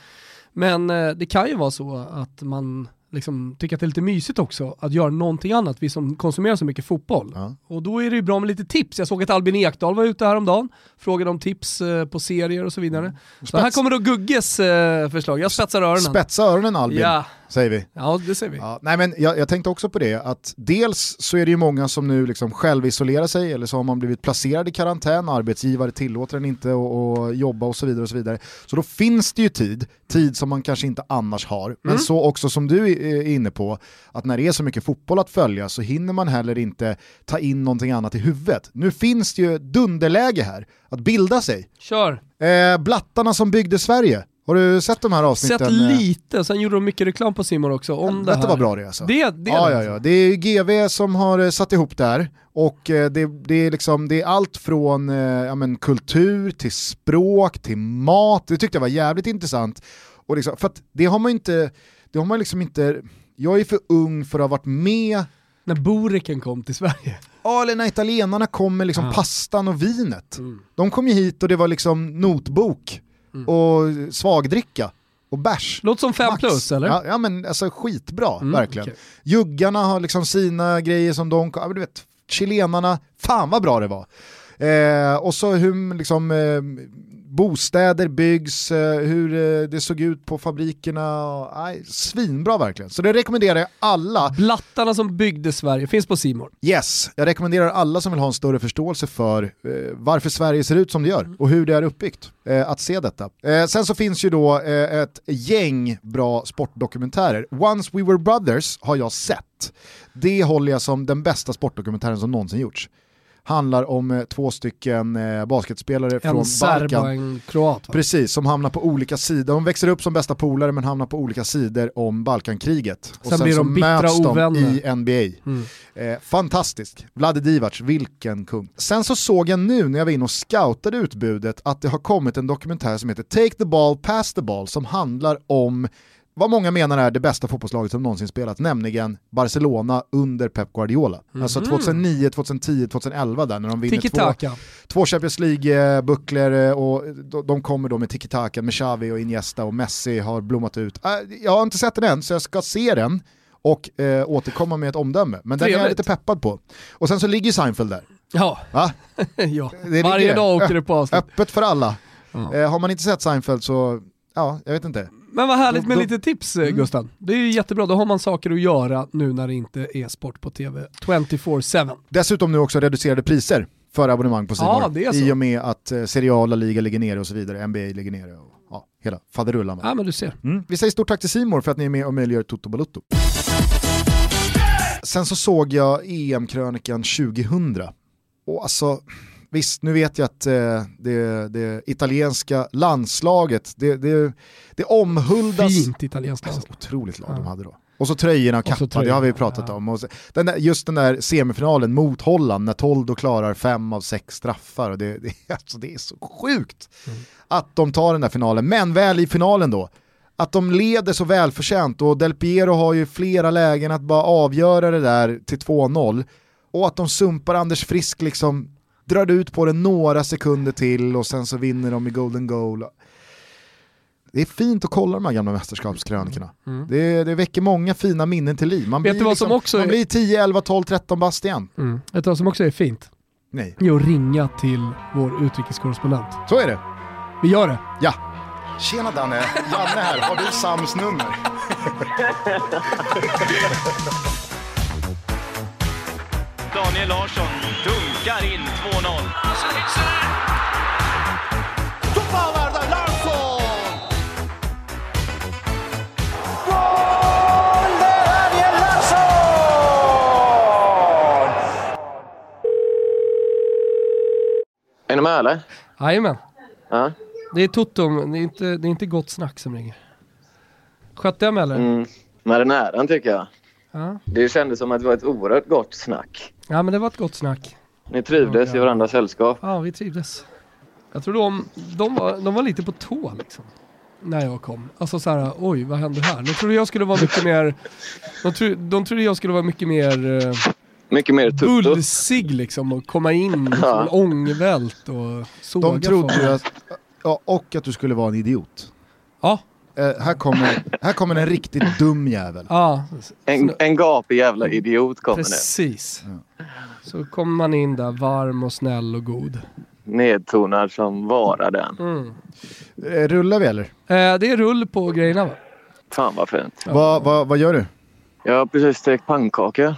men eh, det kan ju vara så att man liksom tycker att det är lite mysigt också att göra någonting annat, vi som konsumerar så mycket fotboll. Ja. Och då är det ju bra med lite tips. Jag såg att Albin Ekdal var ute häromdagen, frågade om tips eh, på serier och så vidare. Mm. Så här kommer då Gugges eh, förslag, jag spetsar öronen. Spetsa öronen Albin. Ja säger vi. Ja, det säger vi. Ja, nej, men jag, jag, tänkte också på det, att dels så är det ju många som nu liksom självisolerar sig, eller så har man blivit placerad i karantän, arbetsgivare tillåter en inte att jobba och så vidare. och Så vidare. Så då finns det ju tid, tid som man kanske inte annars har. Men mm. så också som du är inne på, att när det är så mycket fotboll att följa så hinner man heller inte ta in någonting annat i huvudet. Nu finns det ju dunderläge här, att bilda sig. Kör! Eh, blattarna som byggde Sverige. Har du sett de här avsnitten? Sett lite, sen gjorde de mycket reklam på Simon också om det här. Var bra det alltså. Det, det, ja, ja, ja. det är GV som har eh, satt ihop det här. Och eh, det, det, är liksom, det är allt från eh, ja, men, kultur till språk till mat. Det tyckte jag var jävligt intressant. Och liksom, för det har man inte, det har man liksom inte, jag är för ung för att ha varit med när Boreken kom till Sverige. Ja, eller när italienarna kom med liksom ah. pastan och vinet. Mm. De kom ju hit och det var liksom notbok mm. och svagdricka och bärs. Låter som 5 plus eller? Ja, ja, men alltså skitbra, mm, verkligen. Okay. Juggarna har liksom sina grejer som de, ja, du vet, chilenarna, fan vad bra det var. Eh, och så hur liksom, eh, bostäder byggs, eh, hur eh, det såg ut på fabrikerna. Nej, svinbra verkligen. Så det rekommenderar jag alla. Blattarna som byggde Sverige finns på Simor. Yes, jag rekommenderar alla som vill ha en större förståelse för eh, varför Sverige ser ut som det gör och hur det är uppbyggt eh, att se detta. Sen så finns ju då ett gäng bra sportdokumentärer. Once We Were Brothers har jag sett. Det håller jag som den bästa sportdokumentären som någonsin gjorts handlar om eh, två stycken eh, basketspelare en från serb Balkan. och en kroat va? Precis, som hamnar på olika sidor. De växer upp som bästa polare men hamnar på olika sidor om Balkankriget. Och Sen blir de bittra ovänner. i NBA. Mm. Eh, fantastiskt. Vlade Divac, vilken kung. Sen så såg jag nu när jag var inne och scoutade utbudet att det har kommit en dokumentär som heter Take the ball, pass the ball som handlar om vad många menar är det bästa fotbollslaget som någonsin spelat, nämligen Barcelona under Pep Guardiola. Alltså 2009, 2010, 2011 där när de vinner två, två Champions League-bucklor och de- kommer då med tiki-taka med Xavi och Iniesta och Messi har blommat ut. Äh, Jag har inte sett den än så jag ska se den och eh, återkomma med ett omdöme. Men den är jag Trevligt. lite peppad på. Och sen så ligger Seinfeld där. Ja, ja. Det varje dag åker det på avsnitt. Öppet för alla. Ja. Eh, har man inte sett Seinfeld så, ja, jag vet inte. Men vad härligt med lite tips Mm. Gusten. Det är ju jättebra, då har man saker att göra nu när det inte är sport på tv 24-7. Dessutom nu också reducerade priser för abonnemang på Ja, Simor. så. I och med att eh, Serie A, La Liga ligger nere och så vidare, NBA ligger nere och ja, hela faderullan. Ja men du ser. Mm. Vi säger stort tack till Simor för att ni är med och möjliggör Toto Balutto. Sen så såg jag EM-krönikan 2000. Och alltså, visst nu vet jag att eh, det, det italienska landslaget, det, det, det omhuldas. Fint italienskt Alltså, landslag. otroligt lag Ja. de hade då. Och så tröjorna och Och så kappa, det har vi tröjorna, pratat ja. om. Och så, den där, just den där semifinalen mot Holland när Toldo klarar fem av sex straffar. Och det, det, alltså, det är så sjukt Mm. att de tar den där finalen. Men väl i finalen då, att de leder så välförtjänt och Del Piero har ju flera lägen att bara avgöra det där till 2-0. Och att de sumpar Anders Frisk liksom, drar ut på det några sekunder till och sen så vinner de i golden goal. Det är fint att kolla de här gamla mästerskapskrönikorna. Mm. Det, det väcker många fina minnen till liv. Man Vet blir, du vad som liksom, också man är- blir 10, 11, 12, 13 bast igen. Mm. Vet du vad som också är fint? Nej, Det är att ringa till vår utrikeskorrespondent. så är det. Vi gör det. Ja. Tjena Danne, Janne här. Har du Sams nummer? Daniel Larsson dunkar in 2-0. Är ni med eller? Jajamän. Ja. Det är Toto, det är inte, det är inte gott snack som ringer. Skötte jag mig eller? Mm. Med den äran tycker jag. Ja. Det kändes som att det var ett oerhört gott snack. Ja men det var ett gott snack. Ni trivdes Ja. i varandras sällskap. Ja, vi trivdes. Jag tror de, de, var, de var lite på tå liksom. När jag kom. Alltså såhär, oj vad hände här? De trodde jag skulle vara mycket mer... De, tro, de trodde jag skulle vara mycket mer eh, Mycket mer tutto. bulsig liksom och komma in som Ja. en ångvält och såga De trodde ju att, ja, och att du skulle vara en idiot. Ja, Eh, här, kommer, här kommer en riktigt dum jävel. ja. En, en gapig jävla idiot kommer nu. Precis. Så kommer man in där varm och snäll och god. Nedtonad som vara den. Mm. Eh, rullar vi eller? Eh, det är rull på grejerna va? Fan vad fint. Vad vad- vad gör du? Jag har precis stekt pannkakor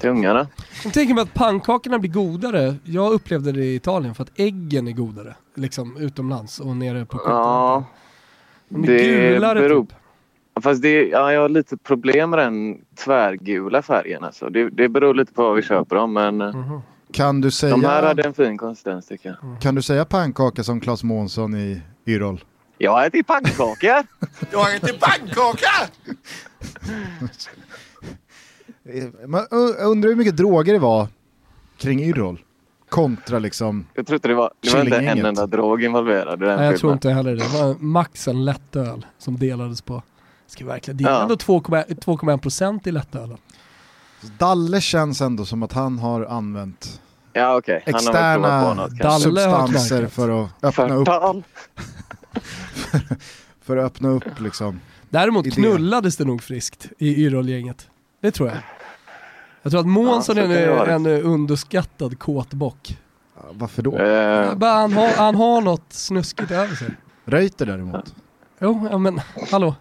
till ungarna. Jag tänker mig att pannkakorna blir godare. Jag upplevde det i Italien för att äggen är godare. Liksom utomlands och nere på Ja, De är det gulare beror- typ. Fast det, ja, jag har lite problem med den tvärgula färgen. Alltså. Det, det beror lite på vad vi köper dem men Mhm. Kan du säga, de här hade en fin konsistens tycker jag. kan du säga pannkaka som Claes Månsson i Yrrol? Jag äter pannkakor! Jag äter pannkaka! Man undrar hur mycket droger det var kring Yrrol kontra liksom Jag tror inte det var, det var inte en enda drog involverad i den Nej, jag tror filmen. inte heller det. Det var max en lättöl som delades på. Ska verkligen, det är Ja. ändå 2,1 2,1% i lättölen. Dalle känns ändå som att han har använt Ja okej, han har externa något har substanser knarkat. för att öppna upp, Förtal. för att öppna upp liksom. Däremot Idé. knullades det nog friskt i Yrrol-gänget. Det tror jag. Jag tror att Månsson Ja, är en, en underskattad kåtbock. Ja, Varför då? Eh, Bara Han har, han har något snuskigt över sig. Reuter däremot. Jo, ja, men hallå.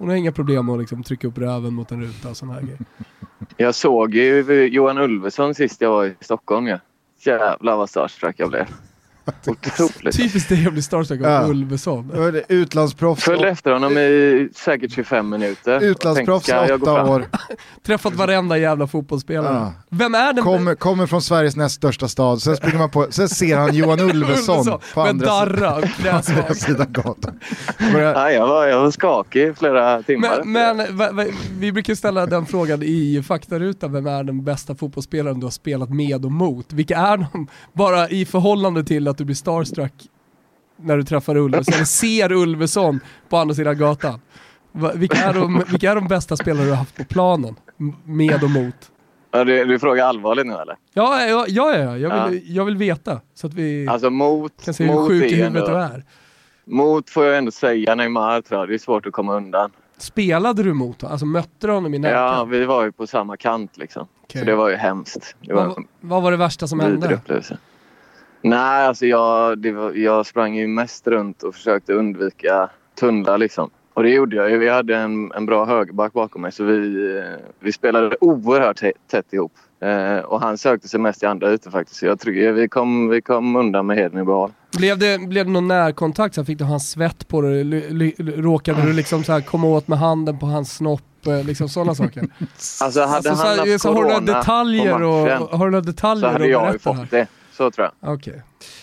Hon har inga problem med att liksom trycka upp röven mot en ruta och sådana här grejer. jag såg ju Johan Ulveson sist jag var i Stockholm. Ja. Jävlar vad starstruck jag blev. Otroligt. Typiskt dig att bli starstruck av Ja. Ulveson. Utlandsproffs, Följde efter honom i säkert 25 minuter. utlandsproffs Tänkte, åtta år. Träffat varenda jävla fotbollsspelare. Ja. Vem är den Kommer, kommer från Sveriges näst största stad, sen, springer man på, sen ser han Johan Ulveson på med andra, sidan- darra och andra sidan gatan. Nej, jag, var, jag var skakig i flera timmar. Men, men va, va, vi brukar ställa den frågan i faktarutan, vem är den bästa fotbollsspelaren du har spelat med och mot? Vilka är de, bara i förhållande till att du blir starstruck när du träffar Ulveson, eller ser Ulveson på andra sidan gatan? Vilka, är de, vilka är de bästa spelare du har haft på planen? Med och mot? Ja, du, du frågar allvarligt nu eller? Ja, ja, ja, ja jag, vill, jag vill veta så att vi Alltså mot, kan se hur sjuk i huvudet du är. mot får jag ändå säga Neymar tror jag. Det är svårt att komma undan. Spelade du mot honom? Alltså mötte du honom i Ja, närkamp? vi var ju på samma kant liksom. Okej. Så det var ju hemskt. Det var vad, vad var det värsta som hände? upplevelse. Nej, alltså jag, det var, jag sprang ju mest runt och försökte undvika tunnlar liksom. Och det gjorde jag. Vi hade en, en bra högerback bakom mig så vi, eh, vi spelade oerhört tätt ihop. Eh, och han sökte sig mest i andra ytor faktiskt. Så jag tror vi kom, vi kom undan med heden i behåll. Blev det, blev det någon närkontakt? Så fick du hans svett på dig? Råkade du liksom så här komma åt med handen på hans snopp? eh, Liksom sådana saker? Alltså hade Alltså, så han här, haft så har du några corona detaljer matchen och, har du några så detaljer hade att jag ju berätta här? fått det. Så tror jag. Okej.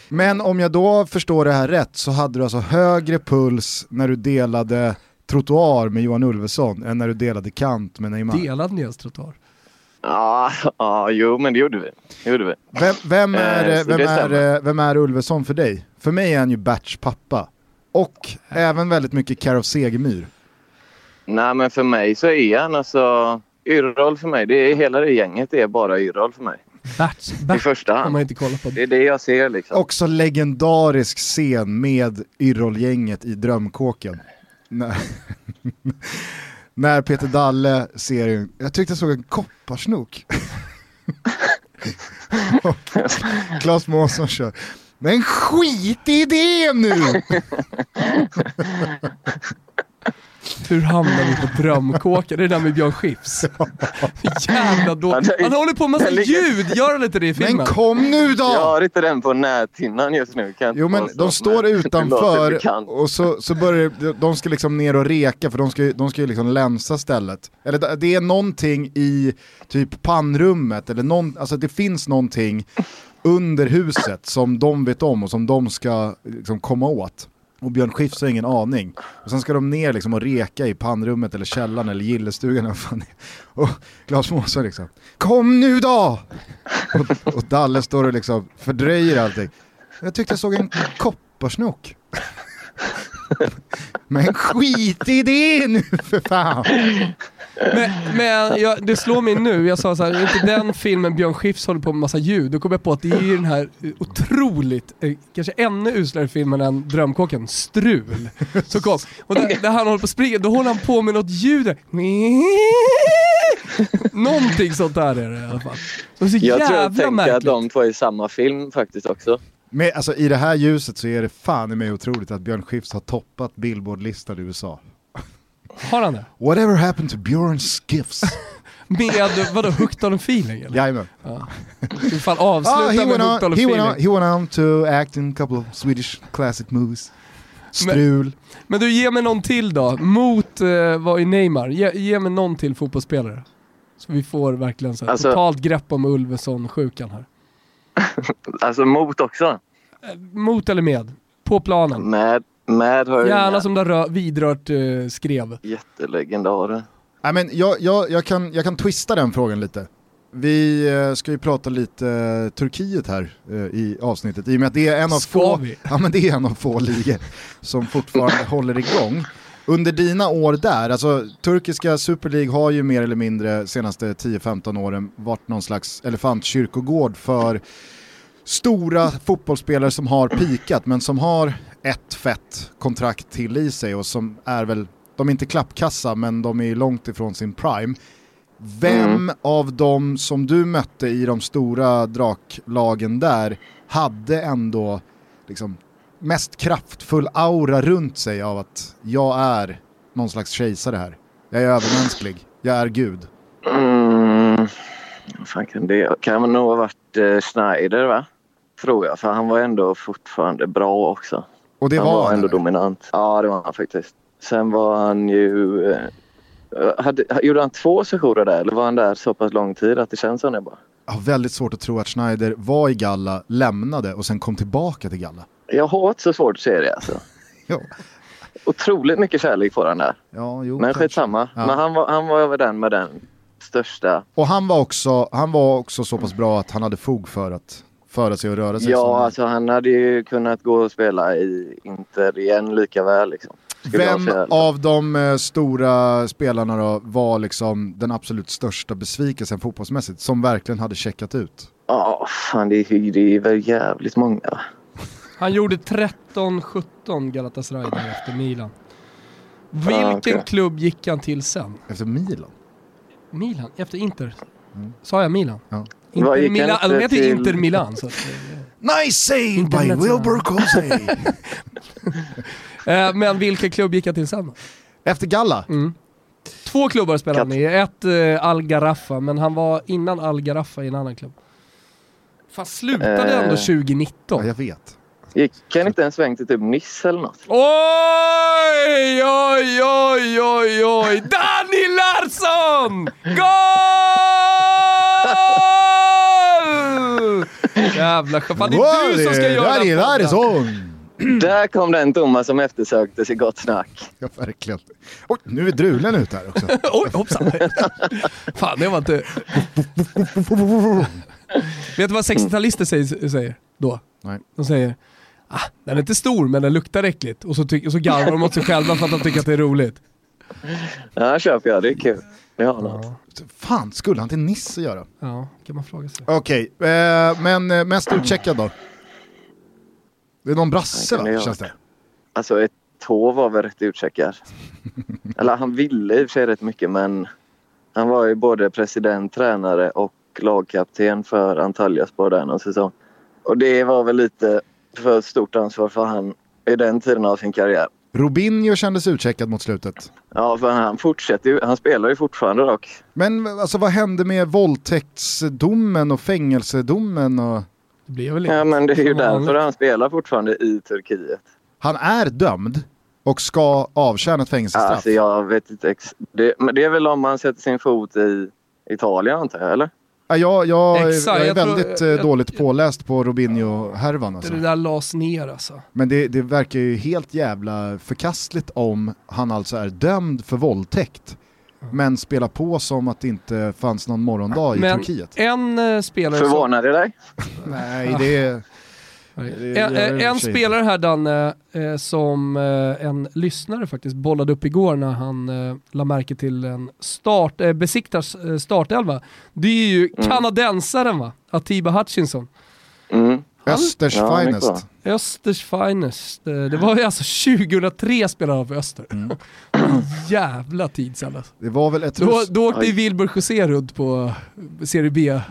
Men om jag då förstår det här rätt så hade du alltså högre puls när du delade trottoar med Johan Ulveson än när du delade kant med Neymar. Delad ni ens trottoar? Ja, ja, jo men det gjorde vi. Det gjorde vi. Vem, vem, är, Eh, vem, är, eh, vem är Ulveson för dig? För mig är han ju Berts pappa. Och även väldigt mycket Care of Segemyhr. Nej men för mig så är han alltså Yrrol för mig. Det är, hela det gänget är bara Yrrol för mig. Berts, I Bert första har man hand. inte kollat på. Det är det jag ser liksom. Också legendarisk scen med Yrrol-gänget i Drömkåken. När, när Peter Dalle ser, jag tyckte jag såg en kopparsnok. Och Claes Månsson kör, men skit i det nu! Hur hamnar vi på drömkåken? Det är det där med Björn Skifs. Jävla då. Ja, det- Han håller på med massa ljud, gör han inte det i Men filmen? kom nu då! Jag har inte den på näthinnan just nu. Jo men de står men låter utanför och så, så börjar det- de ska liksom ner och reka för de ska, ju- de ska ju liksom länsa stället. Eller det- det är någonting i typ pannrummet eller någon, alltså det finns någonting under huset som de vet om och som de ska liksom komma åt. Och Björn Skifs har ingen aning. Och sen ska de ner liksom och reka i pannrummet eller källaren eller gillestugan. eller fan. Och Claes Månsson liksom, kom nu då! Och, och Dalle står och liksom fördröjer allting. Jag tyckte jag såg en kopparsnok. Men skit i det nu för fan! Men, men jag, det slår mig nu, jag sa så här, är inte den filmen Björn Skifs håller på med massa ljud, då kom jag på att det är ju den här otroligt, eh, kanske ännu uslare filmen än Drömkåken, Strul. Så kom. Och där, där han håller på att springa, då håller han på med något ljud. Någonting sånt där är det i alla fall. Det är så Jag tror jag jävla tänker märkligt. att de två är i samma film faktiskt också. Men alltså, i det här ljuset så är det fan i mig otroligt att Björn Skifs har toppat Billboard-listan i USA. Har han det? Whatever happened to Björn Skifs? Med, vadå, Hooked on a feeling eller? Jajamän. Du fan Ah, avsluta med went Hooked on a he, went on, feeling. he went on to act in a couple of Swedish classic movies. Strul. Men du, ge mig någon till då. Mot, eh, vad är Neymar? Ge, ge mig någon till fotbollsspelare. Så vi får verkligen så här, Alltså- totalt grepp om Ulveson-sjukan här. Alltså mot också. Eh, Mot eller med? På planen. Med, med har inga som det har rö- vidrört eh, skrev. jättelegendarer. Nej, men jag, jag, jag, kan, jag kan twista den frågan lite. Vi eh, ska ju prata lite eh, Turkiet här eh, i avsnittet, i och med att det är en av Ska få, vi? ja, men det är en av få ligor som fortfarande håller igång. Under dina år där, alltså turkiska Super League har ju mer eller mindre senaste 10-15 åren varit någon slags elefantkyrkogård för stora fotbollsspelare som har pikat men som har ett fett kontrakt till i sig och som är väl, de är inte klappkassa men de är långt ifrån sin prime. Vem av dem som du mötte i de stora draklagen där hade ändå liksom mest kraftfull aura runt sig av att jag är någon slags kejsare här. Jag är övermänsklig, jag är gud. Mm. Fan kan det Kan nog ha varit eh, Schneider va? tror jag, för han var ändå fortfarande bra också. Och det han var, var han, ändå eller? dominant. Ja, det var han faktiskt. Sen var han ju... eh, Hade, gjorde han två sessioner där eller var han där så pass lång tid att det känns som det bara? Jag har väldigt svårt att tro att Schneider var i Galla, lämnade och sen kom tillbaka till Galla. Jag har inte så svårt att se det alltså. Ja, Otroligt mycket kärlek får han där. ja jo. Men skitsamma. Ja. Men han var, han var över den med den största. Och han var, också, han var också så pass bra att han hade fog för att föra sig och röra sig. som- Ja, alltså han hade ju kunnat gå och spela i Inter igen lika väl. Liksom. Vem av de eh, stora spelarna då var liksom den absolut största besvikelsen fotbollsmässigt som verkligen hade checkat ut? Ja, fan det är, det är väl jävligt många. Han gjorde 13-17 Galatasaray där efter Milan. Vilken Ah, okej. klubb gick han till sen? Efter Milan? Milan? Efter Inter? Sa jag Milan? Ja. Inter Milan, de heter till- Inter Milan. Så att, Nice save by. Wilbur Kosei! eh, men vilken klubb gick han till sen? Efter Galla? Mm. Två klubbar spelade han i. Ett eh, Al Garrafa, men han var innan Al Garrafa i en annan klubb. Fan slutade Eh. ändå Ja, 2019. jag vet. Gick han inte en sväng till typ Nice eller något? Oj, oj, oj, oj, oj! Danny Larsson! Goal! Jävla fan, det är du som ska göra Där är den. Larsson! Där kom den Thomas som eftersöktes i gott snack. Ja, verkligen. Oj, nu är drulen ut här också. Oj, hoppsan. Fan, det var inte... Vet du vad 60-talister säger, säger då? Nej. De säger ah, den är inte stor men den luktar äckligt. Och så, ty- och så garvar de åt sig själva för att de tycker att det är roligt. Ja, köper jag. Det är kul. Det har något. Fan, skulle han till Nice göra? Ja, kan man fråga sig. Okej, eh, men eh, mest utcheckad då? Det är någon brasse Ja, va, känns det? Alltså ett tå var väl rätt utcheckad. Eller han ville i och för sig rätt mycket men han var ju både president, tränare och lagkapten för Antalyaspor där någon säsong. Och det var väl lite för stort ansvar för han i den tiden av sin karriär. Robinho kändes utcheckad mot slutet. Ja, för han fortsätter ju. Han spelar ju fortfarande dock. Men alltså vad hände med våldtäktsdomen och fängelsedomen? Och... Det blir väl Ja, men det är ju därför han spelar fortfarande i Turkiet. Han är dömd och ska avtjäna ett fängelsestraff. Alltså jag vet inte. Ex- det, men det är väl om man sätter sin fot i Italien antar jag, eller? Ja, jag, jag, Exakt, jag är jag tror- väldigt eh, jag- dåligt påläst på Robinho-härvan. Alltså. Det där lades ner alltså. Men det, det verkar ju helt jävla förkastligt om han alltså är dömd för våldtäkt. Men spelar på som att det inte fanns någon morgondag i Men Turkiet. en eh, spelare som... Förvånar det dig? Nej, det är... En, i och en, spelare här Danne, eh, som eh, en lyssnare faktiskt bollade upp igår när han eh, la märke till en start, eh, Besiktas eh, startelva. Det är ju Mm. kanadensaren va? Atiba Hutchinson. Mm. Östers Ja, finest. Östers finest. Eh, Det var ju alltså 2003 spelade han för Öster. Mm. Jävla tid sedan alltså. Det var väl ett Då, då åkte ju Wilbur José runt på Serie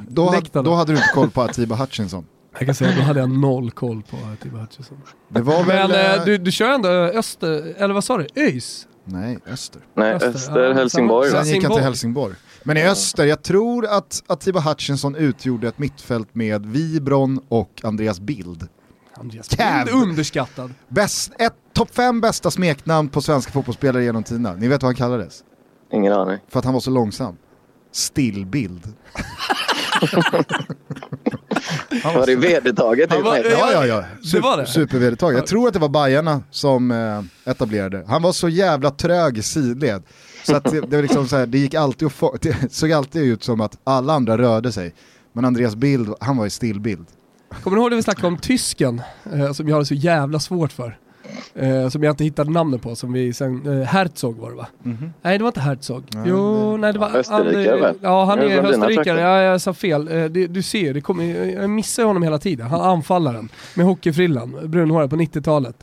då, hade, B-läktarna. då hade du inte koll på Atiba Hutchinson. Jag kan säga, då hade jag noll koll på Atiba Hutchinson. Det var väl... Men eh, eh, du, du kör ändå Öster, eller vad sa du? ÖIS? Nej, Öster. Nej, Öster. Öster, Ja, Helsingborg? Sen gick han till Helsingborg. Men i Öster, jag tror att Atiba Hutchinson utgjorde ett mittfält med Vibron och Andreas Bild. Andreas. Bild, underskattad. Bäst, ett topp fem bästa smeknamn på svenska fotbollsspelare genom tiderna. Ni vet vad han kallades? Ingen aning. För att han var så långsam. Stillbild. Han Var det vedertaget? Han var- Ja, Ja, ja, ja. Det var det? Supervedertaget. Jag tror att det var Bajarna som eh, etablerade. Han var så jävla trög i sidled. Så att det, det, var liksom så här, det gick alltid få, det såg alltid ut som att alla andra rörde sig. Men Andreas Bild, han var i stillbild. Kommer du ihåg det vi snackade om tysken, eh, som jag hade så jävla svårt för? Eh, som jag inte hittade namnet på, som vi sen, eh, Herzog var det va? Nej det var inte Herzog. Nej, jo, det- nej det var... Österrikare, väl? Ja han är österrikare, ja, jag sa fel. Eh, det, du ser, det kommer, jag missar honom hela tiden. Han anfallaren med hockeyfrillan, brunhårig på 90-talet.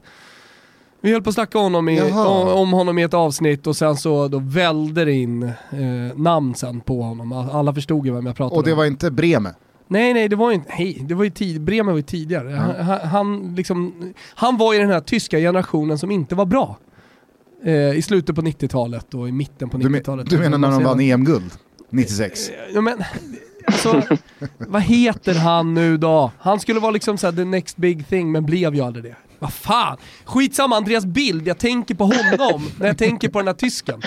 Vi höll på att snacka honom i, om, om honom i ett avsnitt och sen så då välde det in eh, namn sen på honom. Alla förstod ju vem jag pratade Och det om. var inte Breme. Nej, nej, det var ju inte, hej, det var ju tid, Bremen var ju tidigare. Han, han, han, liksom, han var i den här tyska generationen som inte var bra. Eh, I slutet på 90-talet och i mitten på Du, men, 90-talet. du menar när de vann EM-guld? 96? Ja, men, alltså, vad heter han nu då? Han skulle vara liksom såhär the next big thing, men blev ju aldrig det. Vad fan! Skitsamma, Andreas Bild, jag tänker på honom när jag tänker på den här tysken.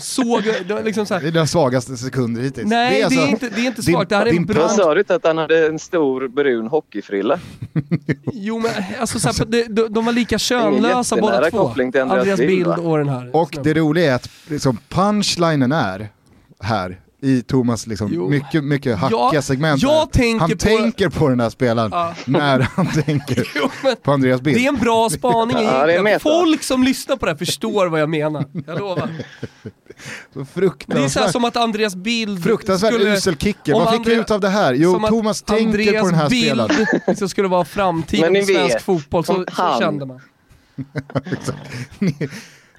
Såg, det, liksom så här. det är den svagaste sekunden hittills. Nej, det är, alltså, det är inte, det är inte svagt. Det här är din en bra... Jag sa du inte att han hade en stor brun hockeyfrilla? Jo men alltså, så här, de, de, de var lika könlösa båda två. koppling till Andreas Bild, Bild va? och den här. Och det roliga är att liksom, punchlinen är här i Thomas liksom, Jo. mycket, mycket hackiga Jag- segment. jag här. tänker han på- tänker på den här spelaren Ja. när han tänker Jo, men, på Andreas Bild. det är en bra spaning Ja. Folk som lyssnar på det här förstår vad jag menar. Jag lovar. Så Det är så här fruktansvärt, som att Andreas Bild fruktansvärt skulle... usel kicker. om Vad fick vi ut av det här? Jo, Thomas tänker Andreas på den här Bild spelaren. liksom skulle vara framtiden i svensk fotboll, så, så kände man.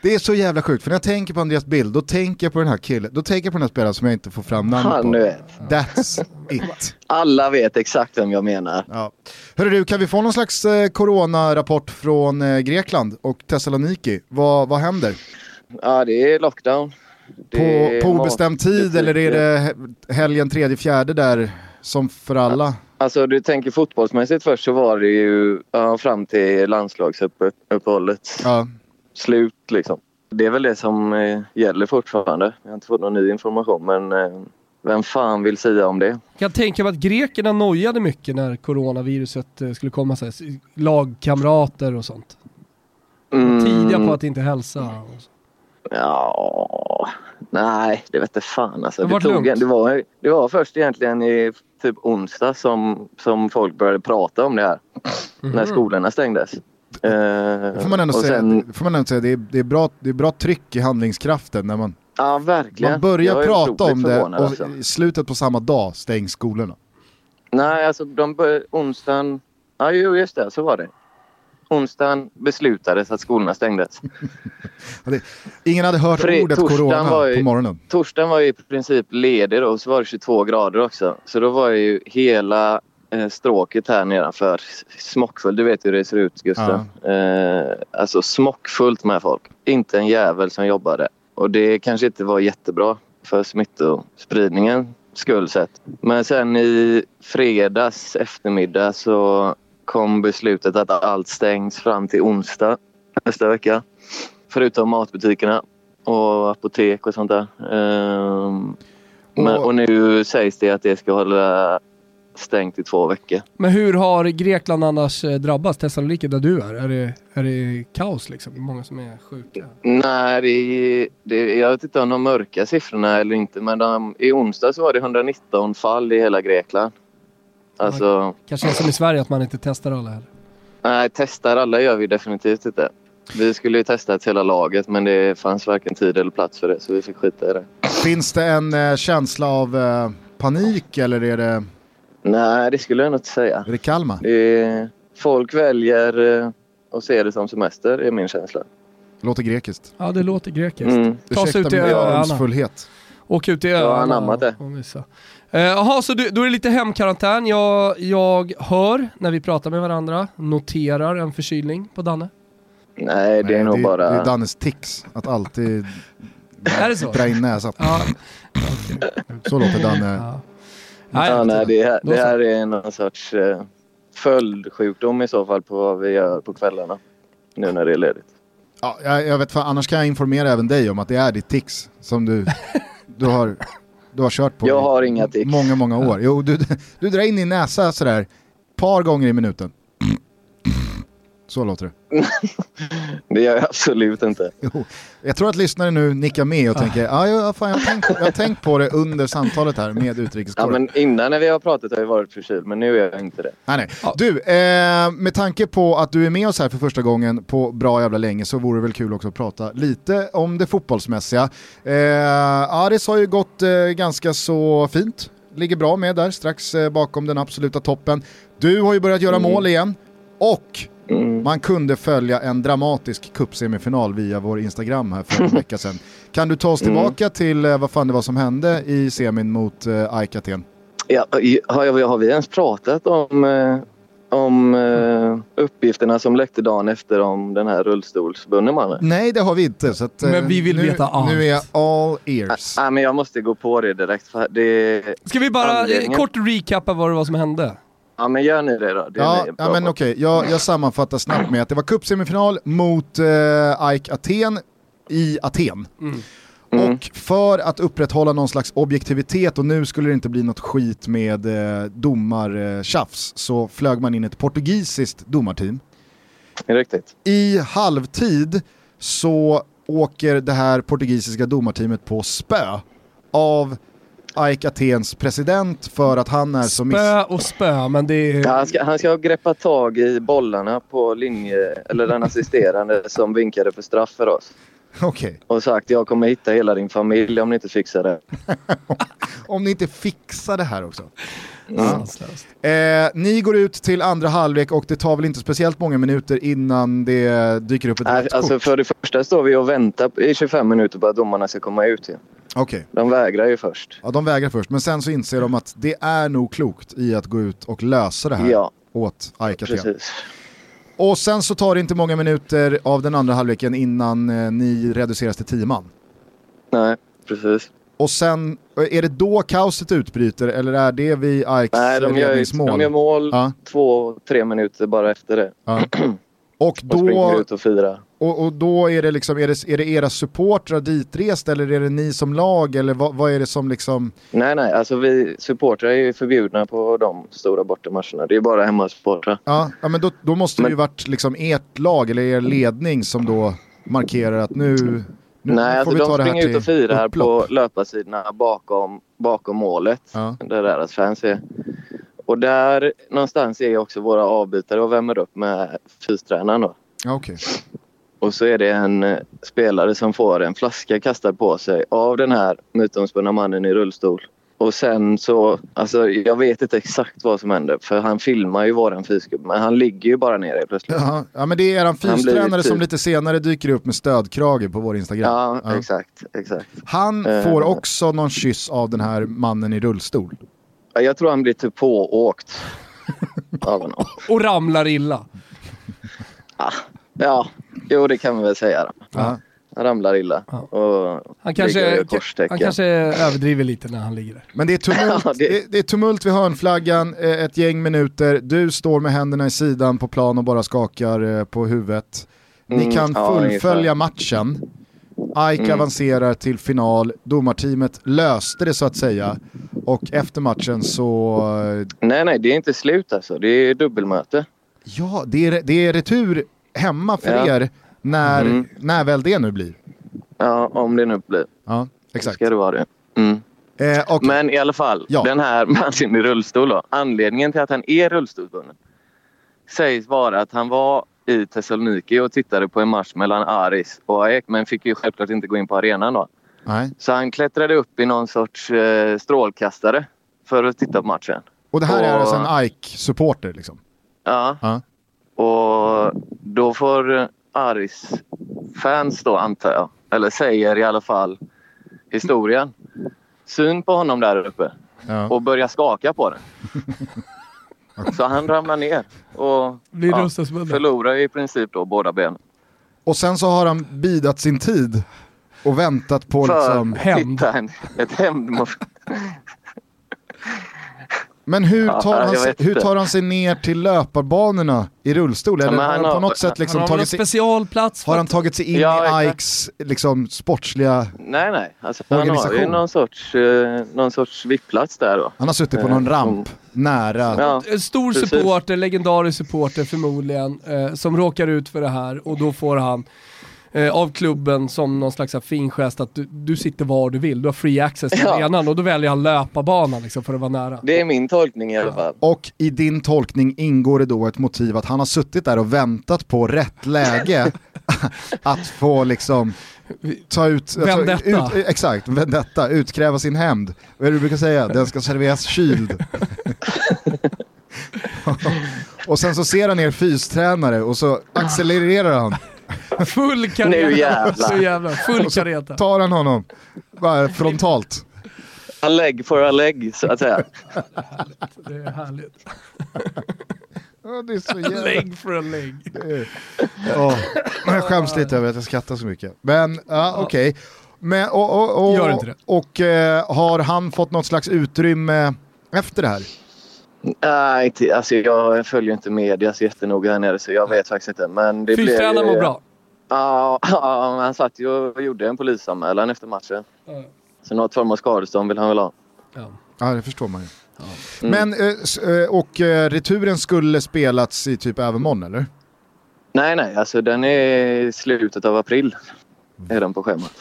Det är så jävla sjukt, för när jag tänker på Andreas Bild, då tänker jag på den här killen, då tänker jag på den här spelaren som jag inte får fram namnet Han på. vet. That's it. Alla vet exakt vem jag menar. Ja. Hörru du, kan vi få någon slags eh, coronarapport från eh, Grekland och Thessaloniki? Vad, vad händer? Ja, det är lockdown. Det På, på obestämd tid eller är det he- helgen tredje, fjärde där som för alla? Alltså du tänker fotbollsmässigt först så var det ju ja, fram till landslagsuppehållet. Ja. Slut liksom. Det är väl det som eh, gäller fortfarande. Jag har inte fått någon ny information men eh, vem fan vill säga om det? Jag tänka mig att grekerna nojade mycket när coronaviruset eh, skulle komma, så här, lagkamrater och sånt. Mm, Tidiga på att inte hälsa. och så. Ja, nej det vet jag fan alltså. Det Det, var tog, det, var, det var först egentligen i typ onsdag som, som folk började prata om det här. När skolorna stängdes. Eh, Det får man ändå säga, sen- det får man ändå säga det, är, det, är bra, det är bra tryck i handlingskraften när man, Ja, verkligen. man börjar prata om det och alltså. i slutet på samma dag stängs skolorna. Nej, alltså de onsdagen... Ja, jo, just det. Så var det. Onsdagen beslutades att skolorna stängdes. Ingen hade hört Fre- ordet corona var ju- på morgonen. Torsdagen var ju i princip ledig då, och så var det 22 grader också. Så då var ju hela stråket här nedanför smockfullt. Du vet hur det ser ut, Gustav. Eh, alltså smockfullt med folk. Inte en jävel som jobbade. Och det kanske inte var jättebra för smittospridningen skull sett. Men sen i fredags eftermiddag så kom beslutet att allt stängs fram till onsdag nästa vecka. Förutom matbutikerna och apotek och sånt där. Ehm, men, och nu sägs det att det ska hålla stängt i två veckor. Men hur har Grekland annars eh, drabbats? Thessaloniki där du är? Är det, är det kaos liksom? Många som är sjuka? Nej, det, det, jag vet inte om de mörka siffrorna eller inte men de, i onsdag så var det 119 fall i hela Grekland. Alltså, Kanske är som i Sverige att man inte testar alla heller. nej, testar alla gör vi definitivt inte. Vi skulle ju testa ett hela laget men det fanns varken tid eller plats för det så vi fick skita i det. Finns det en eh, känsla av eh, panik eller är det, Nej, det skulle jag nog inte säga. är det Kalmar? Det är, folk väljer eh, att se det som semester, är min känsla. Det låter grekiskt. Ja, det låter grekiskt. Mm. Ta sig ut till öarna. Åk ut till Jag har öarna anammat det. och visa. Eh, Jaha, så du, då är det lite hemkarantän. Jag, jag hör när vi pratar med varandra, noterar en förkylning på Danne. Nej, det är nog det, bara... Det är Dannes tics, att alltid Är det så? dra in näsan. Ja. Så låter Danne. Ja. Ja, nej, det, här, det här är någon sorts eh, följdsjukdom i så fall på vad vi gör på kvällarna. Nu när det är ledigt. Ja, jag, jag vet fan, annars kan jag informera även dig om att det är ditt tics som du, du, har, du har kört på Jag har inga tics. många, många år. Jo, du, du drar in din näsa sådär par gånger i minuten. Så låter det. Det gör jag absolut inte. Jo. Jag tror att lyssnare nu nickar med och tänker, ja, ja fan, jag, har tänkt, jag har tänkt på det under samtalet här med Ja, utrikeskorren. men innan när vi har pratat har jag varit förkyld, men nu är jag inte det. Nej, nej. Du, eh, med tanke på att du är med oss här för första gången på bra jävla länge så vore det väl kul också att prata lite om det fotbollsmässiga. Eh, Aris har ju gått eh, ganska så fint, ligger bra med där, strax eh, bakom den absoluta toppen. Du har ju börjat göra mål igen och Mm. man kunde följa en dramatisk cupsemifinal via vår Instagram här för en vecka sedan. Kan du ta oss tillbaka till eh, vad fan det var som hände i semin mot eh, AIK Aten? Ja, har, har vi ens pratat om, eh, om eh, uppgifterna som läckte dagen efter om den här rullstolsbundne mannen? Nej, det har vi inte. Så att, Men vi vill nu, veta allt. Nu är jag all ears. Nej, men jag måste gå på det direkt. För det... Ska vi bara eh, Anledningen- kort recappa vad det var som hände? Ja, men gör ni det då. Det Ja, ja men okej, jag, jag sammanfattar snabbt med att det var cupsemifinal mot eh, AIK Aten i Aten. Mm. Och för att upprätthålla någon slags objektivitet och nu skulle det inte bli något skit med eh, domartjafs så flög man in ett portugisiskt domarteam. Riktigt. I halvtid så åker det här portugisiska domarteamet på spö av AIK Atens president för att han är så miss... Spö och spö, men det är... Ja, han, ska, han ska ha greppat tag i bollarna på linje, eller den assisterande som vinkade för straff för oss. Okej. Och sagt jag kommer hitta hela din familj om ni inte fixar det. Om ni inte fixar det här också. Sanslöst. Eh, ni går ut till andra halvlek och det tar väl inte speciellt många minuter innan det dyker upp ett rött alltså kort. för det första står vi och väntar i 25 minuter på att domarna ska komma ut igen. Okej, De vägrar ju först. ja, de vägrar först men sen så inser de att det är nog klokt i att gå ut och lösa det här Ja, åt AIK Aten. precis. Och sen så tar det inte många minuter av den andra halvleken innan eh, ni reduceras till 10 man. Nej, precis. Och sen, eh, är det då kaoset utbryter eller är det vid AIKs Nej, de gör, ledningsmål? de gör mål Ja. två, tre minuter bara efter det. Ja. Och Och springer då, ut och firar. Och, och då är det liksom, är det, är det era supportrar ditrest eller är det ni som lag eller vad, vad är det som liksom... Nej, nej, alltså vi supportrar är ju förbjudna på de stora bortamatcherna. Det är bara hemmasupportrar. Ja, ja men då, då måste det Men- ju varit liksom ert lag eller er ledning som då markerar att nu, nu nej, får alltså vi ta de det här springer ut och firar upplopp. på löparsidorna bakom, bakom målet. Ja. Där deras fans är. Och där någonstans är också våra avbytare och värmer upp med fystränaren då. Ja, okej. Och så är det en eh, spelare som får en flaska kastad på sig av den här mytomspunna mannen i rullstol. Och sen så, alltså jag vet inte exakt vad som händer för han filmar ju våran fysgubbe men han ligger ju bara ner helt plötsligt. Jaha. Ja men det är eran fystränare som typ- lite senare dyker upp med stödkrage på vår Instagram. Ja, Ja. exakt, exakt. Han Eh. får också någon kyss av den här mannen i rullstol. Ja, Jag tror han blir typ pååkt av honom. Och ramlar illa. Ja, jo det kan vi väl säga då. Han ramlar illa. Ja. Och Han kanske, han kanske överdriver lite när han ligger där. Men det är, tumult, Ja, det- det... Det, är tumult vid hörnflaggan, eh, ett gäng minuter, du står med händerna i sidan på plan och bara skakar eh, på huvudet. Ni Mm, kan ja, fullfölja ungefär. matchen. AIK Mm. avancerar till final, domarteamet löste det så att säga. Och efter matchen så, eh, Nej, nej, det är inte slut alltså. Det är dubbelmöte. ja det är, det är retur hemma för Ja. er när, Mm. när väl det nu blir. Ja, om det nu blir. Ja, exakt. Ska det vara det. Mm. Eh, och, Men i alla fall, Ja. den här mannen i rullstol då, anledningen till att han är rullstolsbunden sägs vara att han var i Thessaloniki och tittade på en match mellan Aris och AEK men fick ju självklart inte gå in på arenan då. nej. Så han klättrade upp i någon sorts eh, strålkastare för att titta på matchen. och det här är Och- alltså en AIK-supporter liksom? Ja, Ja. Och då får Aris fans då antar jag, eller säger i alla fall historien, syn på honom där uppe Ja. och börjar skaka på den. Så han ramlar ner och ja, förlorar i princip då båda benen. Och sen så har han bidat sin tid och väntat på För liksom... hämnd. hitta en, ett hämnd mot... Men hur Ja, tar, han sig, hur inte. han sig ner till löparbanorna i rullstol? Eller men har han han på har- något sätt liksom tagit sig, specialplats. har han tagit sig in Ja, i. AIKs liksom, sportsliga... Nej, nej. Alltså, han har ju någon sorts, eh, någon sorts vippplats där då. Han har suttit på någon Eh, ramp nära... Ja, En stor Precis. supporter, legendarisk supporter förmodligen, eh, som råkar ut för det här och då får han eh, av klubben som någon slags fin gest att du, du sitter var du vill, du har free access till Ja. arenan och då väljer han löparbanan liksom för att vara nära. det är min tolkning i alla fall. Och i din tolkning ingår det då ett motiv att han har suttit där och väntat på rätt läge att få liksom ta ut... Vendetta. ut exakt, vendetta, utkräva sin hämnd. Vad är det du brukar säga? Den ska serveras kyld. och sen så ser han er fystränare och så accelererar han. Full kareta. Nu jävlar. Så jävlar. Full kareta. Tar han honom bara frontalt. A leg for a leg, så att säga. Det är härligt. det är så jävla... Lägg för en lägg. Oh. Jag skäms lite över att jag skrattar så mycket. Men ja, okej. Okay. Men, och, och, och, Gör inte det. Och eh, har han fått något slags utrymme efter det här? Nej, alltså jag följer inte media så jättenoga här nere så jag vet faktiskt inte. Men det Fystränaren mår bra? Ja, han satt ju och gjorde en polisanmälan efter matchen. Mm. Så något form av skadestånd vill han väl ha. Ja, ja det förstår man ju. Ja. Men, mm. och returen skulle spelats i typ övermorgon eller? Nej, nej, alltså den är i slutet av april. Är den på schemat.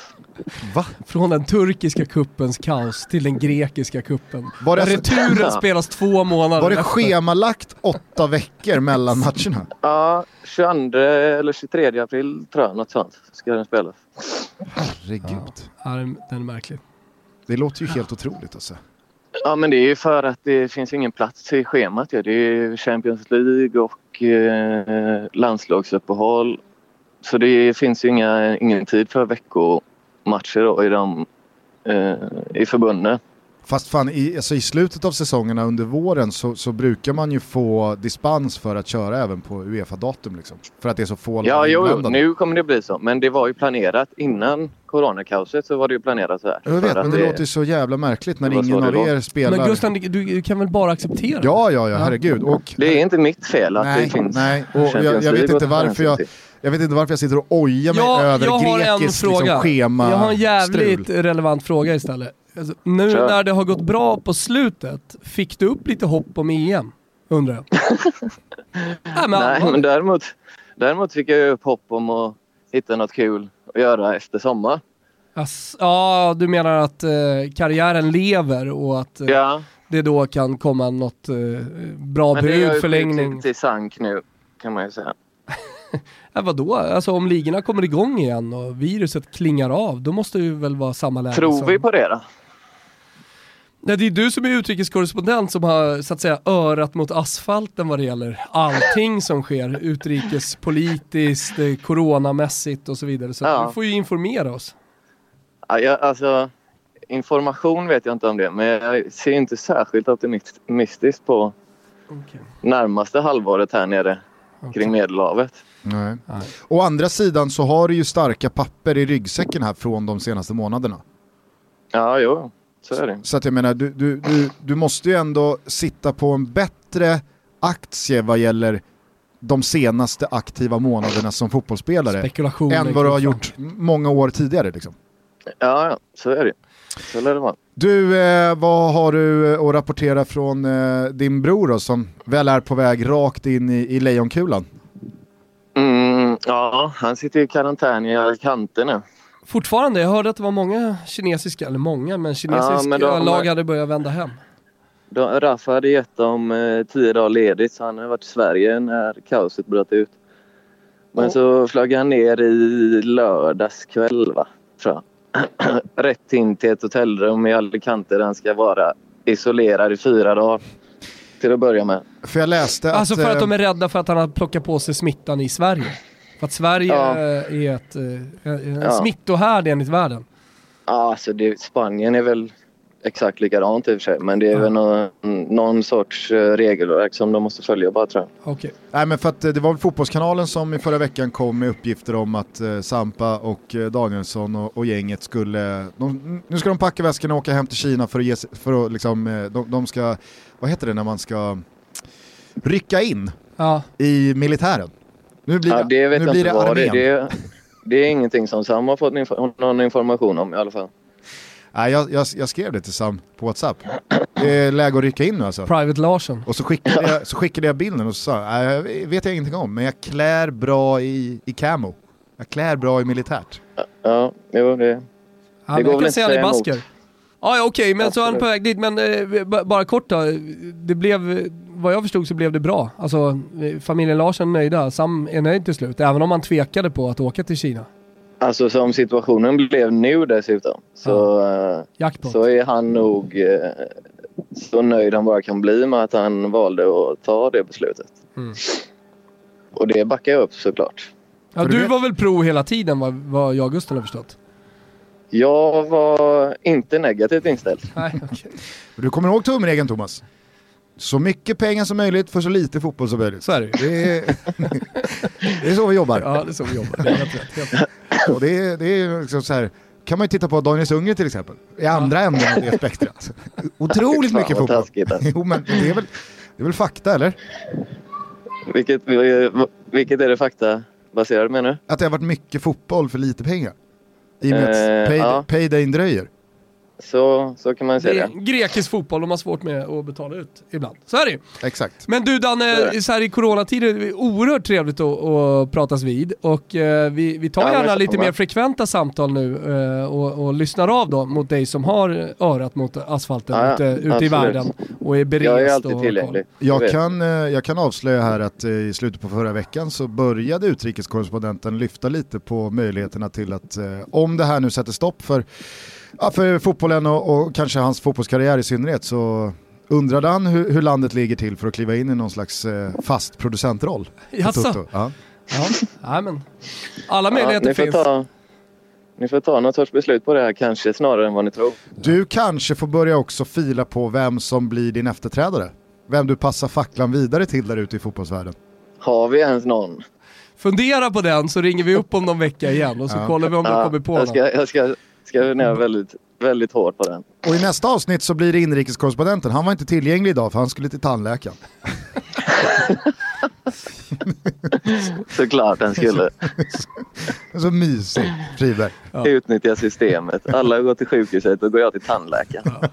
Va? Från den turkiska kuppens kaos till den grekiska kuppen. Var det alltså... Returen spelas två månader Var det schemalagt åtta veckor mellan matcherna? Ja, 22 eller 23 april tror jag, något sånt ska den spelas. Herregud. Ja, den är märklig. Det låter ju helt otroligt alltså. Ja, men det är ju för att det finns ingen plats i schemat. Ja. Det är Champions League och eh, landslagsuppehåll. Så det finns ju inga, ingen tid för veckomatcher då i, de, eh, i förbunden. Fast fan, i, alltså i slutet av säsongerna under våren så, så, brukar man ju få dispens för att köra även på Uefa-datum. Liksom, för att det är så få Ja, jo, jo, nu kommer det bli så. Men det var ju planerat innan coronakaoset så var det ju planerat så här. Jag vet, men det, det låter ju så jävla märkligt när ingen av er spelar. Men Gustav, du, du, kan väl bara acceptera Ja, ja, ja, herregud. Och, det är inte mitt fel att nej, det finns Nej, och jag, jag vet inte varför jag... Jag vet inte varför jag sitter och ojar mig jag, över jag har grekisk en liksom, schema Jag har en jävligt strul. relevant fråga istället. Alltså, nu Kör. när det har gått bra på slutet, fick du upp lite hopp om EM? Undrar jag. Nej, men, Nej, men däremot, däremot fick jag upp hopp om att hitta något kul att göra efter sommar. Ass, ja, du menar att eh, karriären lever och att eh, ja. det då kan komma något eh, bra bud, förlängning? Men det är ju till sank nu kan man ju säga. ja, vadå? Alltså om ligorna kommer igång igen och viruset klingar av, då måste det väl vara samma läge Tror som... vi på det då? Nej, det är du som är utrikeskorrespondent som har så att säga örat mot asfalten vad det gäller allting som sker utrikespolitiskt, eh, coronamässigt och så vidare. Så ja. du får ju informera oss. Ja, jag, alltså, information vet jag inte om det, men jag ser inte särskilt optimistiskt på okay. närmaste halvåret här nere okay. kring Medelhavet. Nej. Nej. Å andra sidan så har du ju starka papper i ryggsäcken här från de senaste månaderna. Ja, jo. Så är det. Så att jag menar, du, du, du, du måste ju ändå sitta på en bättre aktie vad gäller de senaste aktiva månaderna som fotbollsspelare än vad du har gjort många år tidigare. Liksom. Ja, ja, så är det. Så lär det vara. Du, eh, vad har du att rapportera från eh, din bror då, som väl är på väg rakt in i, i lejonkulan? Mm, ja, han sitter i karantän i Alicante nu. Fortfarande, jag hörde att det var många kinesiska, eller många, men kinesiska ja, men de, lag hade börjat vända hem. De, Rafa hade gett dem eh, tio dagar ledigt så han har varit i Sverige när kaoset bröt ut. Men oh. så flög han ner i lördags kväll va, tror jag. Rätt in till ett hotellrum i Alicante där han ska vara isolerad i fyra dagar. Till att börja med. För jag läste att... Alltså för att de är eh, rädda för att han har plockat på sig smittan i Sverige? För att Sverige ja. är ett, eh, en ja. smittohärd enligt världen. Ja, alltså det, Spanien är väl exakt likadant i och för sig. Men det är ja. väl någon, någon sorts eh, regelverk som de måste följa bara tror jag. Okay. Nej men för att det var väl Fotbollskanalen som i förra veckan kom med uppgifter om att eh, Sampa och Danielsson och, och, gänget skulle, de, nu ska de packa väskorna och åka hem till Kina för att ge för att liksom, de, de ska, vad heter det när man ska rycka in ja. i militären. Nu blir, ja, det, vet nu blir det armén. Det, det, det, är ingenting som Sam har fått någon information om i alla fall. Nej, jag, jag, jag, skrev det till Sam på WhatsApp. Det är läge att rycka in nu alltså. Private Larsson. Och så skickade, jag, så skickade jag bilden och så sa jag vet jag ingenting om, men jag klär bra i, i camo. Jag klär bra i militärt. Ja, jo det, ja, det går väl inte att säga emot. Ja, ja okej, okay, men Absolut. så är han på väg dit. Men eh, bara kort då. Det blev vad jag förstod så blev det bra. Alltså familjen Larsson är nöjda, Sam är nöjd till slut, även om han tvekade på att åka till Kina. Alltså som situationen blev nu dessutom så, ja. Eh, så är han nog eh, så nöjd han bara kan bli med att han valde att ta det beslutet. Mm. Och det backar jag upp såklart. Ja, du var väl pro hela tiden vad, vad jag och Gusten har förstått? Jag var inte negativt inställd. Nej, okay. Du kommer ihåg tumregeln Thomas? Så mycket pengar som möjligt för så lite fotboll som möjligt. Så är det Det är, det är så vi jobbar. Ja, det är så vi jobbar. Det är helt rätt. Helt rätt. Och det är, det är liksom så här, kan man ju titta på Daniel Sundgren till exempel, i andra änden av det spektrat. Otroligt mycket fotboll. taskigt, alltså. Jo men det är väl, det är väl fakta eller? Vilket, vilket är det faktabaserade menar du? Att det har varit mycket fotboll för lite pengar. I och med Eh, att pay, ja. paydayn dröjer. Så, så kan man Det säga är det. grekisk fotboll, de har svårt med att betala ut ibland. Så är det ju. Exakt. Men du Danne, det. så här i coronatider, det är oerhört trevligt att, att pratas vid och eh, vi, vi tar Ja, gärna lite mer frekventa samtal nu eh, och, och lyssnar av då mot dig som har örat mot asfalten Ja, ute, ute i världen och är berest. Jag är alltid tillgänglig. Jag kan, eh, jag kan avslöja här att eh, i slutet på förra veckan så började utrikeskorrespondenten lyfta lite på möjligheterna till att eh, om det här nu sätter stopp för, ja, för fotbollen och, och kanske hans fotbollskarriär i synnerhet så undrade han hur, hur landet ligger till för att kliva in i någon slags eh, fast producentroll. Jaså? Ja. Ja, nej, men alla Ja, möjligheter får finns. ta, ni får ta något sorts beslut på det här kanske snarare än vad ni tror. Du kanske får börja också fila på vem som blir din efterträdare. Vem du passar facklan vidare till där ute i fotbollsvärlden. Har vi ens någon? Fundera på den så ringer vi upp om någon vecka igen och så Ja. kollar vi om du Ja, kommer på jag ska, jag ska, ska ner väldigt, väldigt hårt på den. Och i nästa avsnitt så blir det inrikeskorrespondenten. Han var inte tillgänglig idag för han skulle till tandläkaren. Såklart den skulle Så mysig, Friberg. utnyttja systemet. Alla går till sjukhuset och går jag till tandläkaren.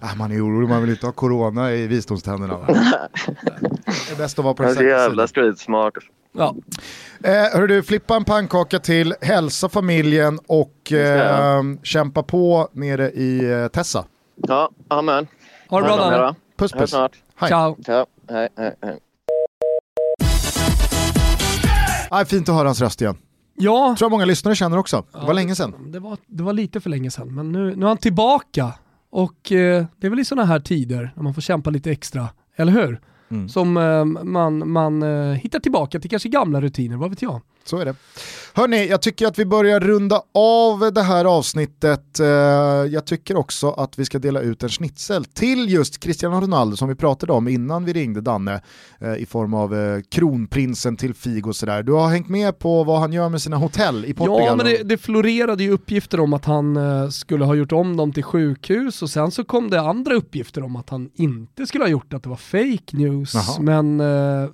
Ah, man är orolig, man vill inte ha corona i visdomständerna. Va? Det är bäst att vara på Han den är så säkra jävla sidan. street smart. Ja. Eh, hör du, flippa en pannkaka till, hälsa familjen och eh, kämpa på nere i eh, Tessa. Ja, amen. Ha det bra Danne. Puss puss. snart. Hej. Ciao. Ciao. Hej, hej, hej. Ah, fint att höra hans röst igen. Ja, tror jag många lyssnare känner också. Det var Ja, länge sedan. Det var, det var lite för länge sedan, men nu, nu är han tillbaka. Och eh, det är väl i sådana här tider när man får kämpa lite extra, eller hur? Mm. Som eh, man, man eh, hittar tillbaka till kanske gamla rutiner, vad vet jag? Så är det. Hörni, jag tycker att vi börjar runda av det här avsnittet. Eh, Jag tycker också att vi ska dela ut en schnitzel till just Cristiano Ronaldo som vi pratade om innan vi ringde Danne eh, i form av eh, kronprinsen till Figo och sådär. Du har hängt med på vad han gör med sina hotell i Portugal. Ja, men det, det florerade ju uppgifter om att han skulle ha gjort om dem till sjukhus och sen så kom det andra uppgifter om att han inte skulle ha gjort det, att det var fake news. Jaha. Men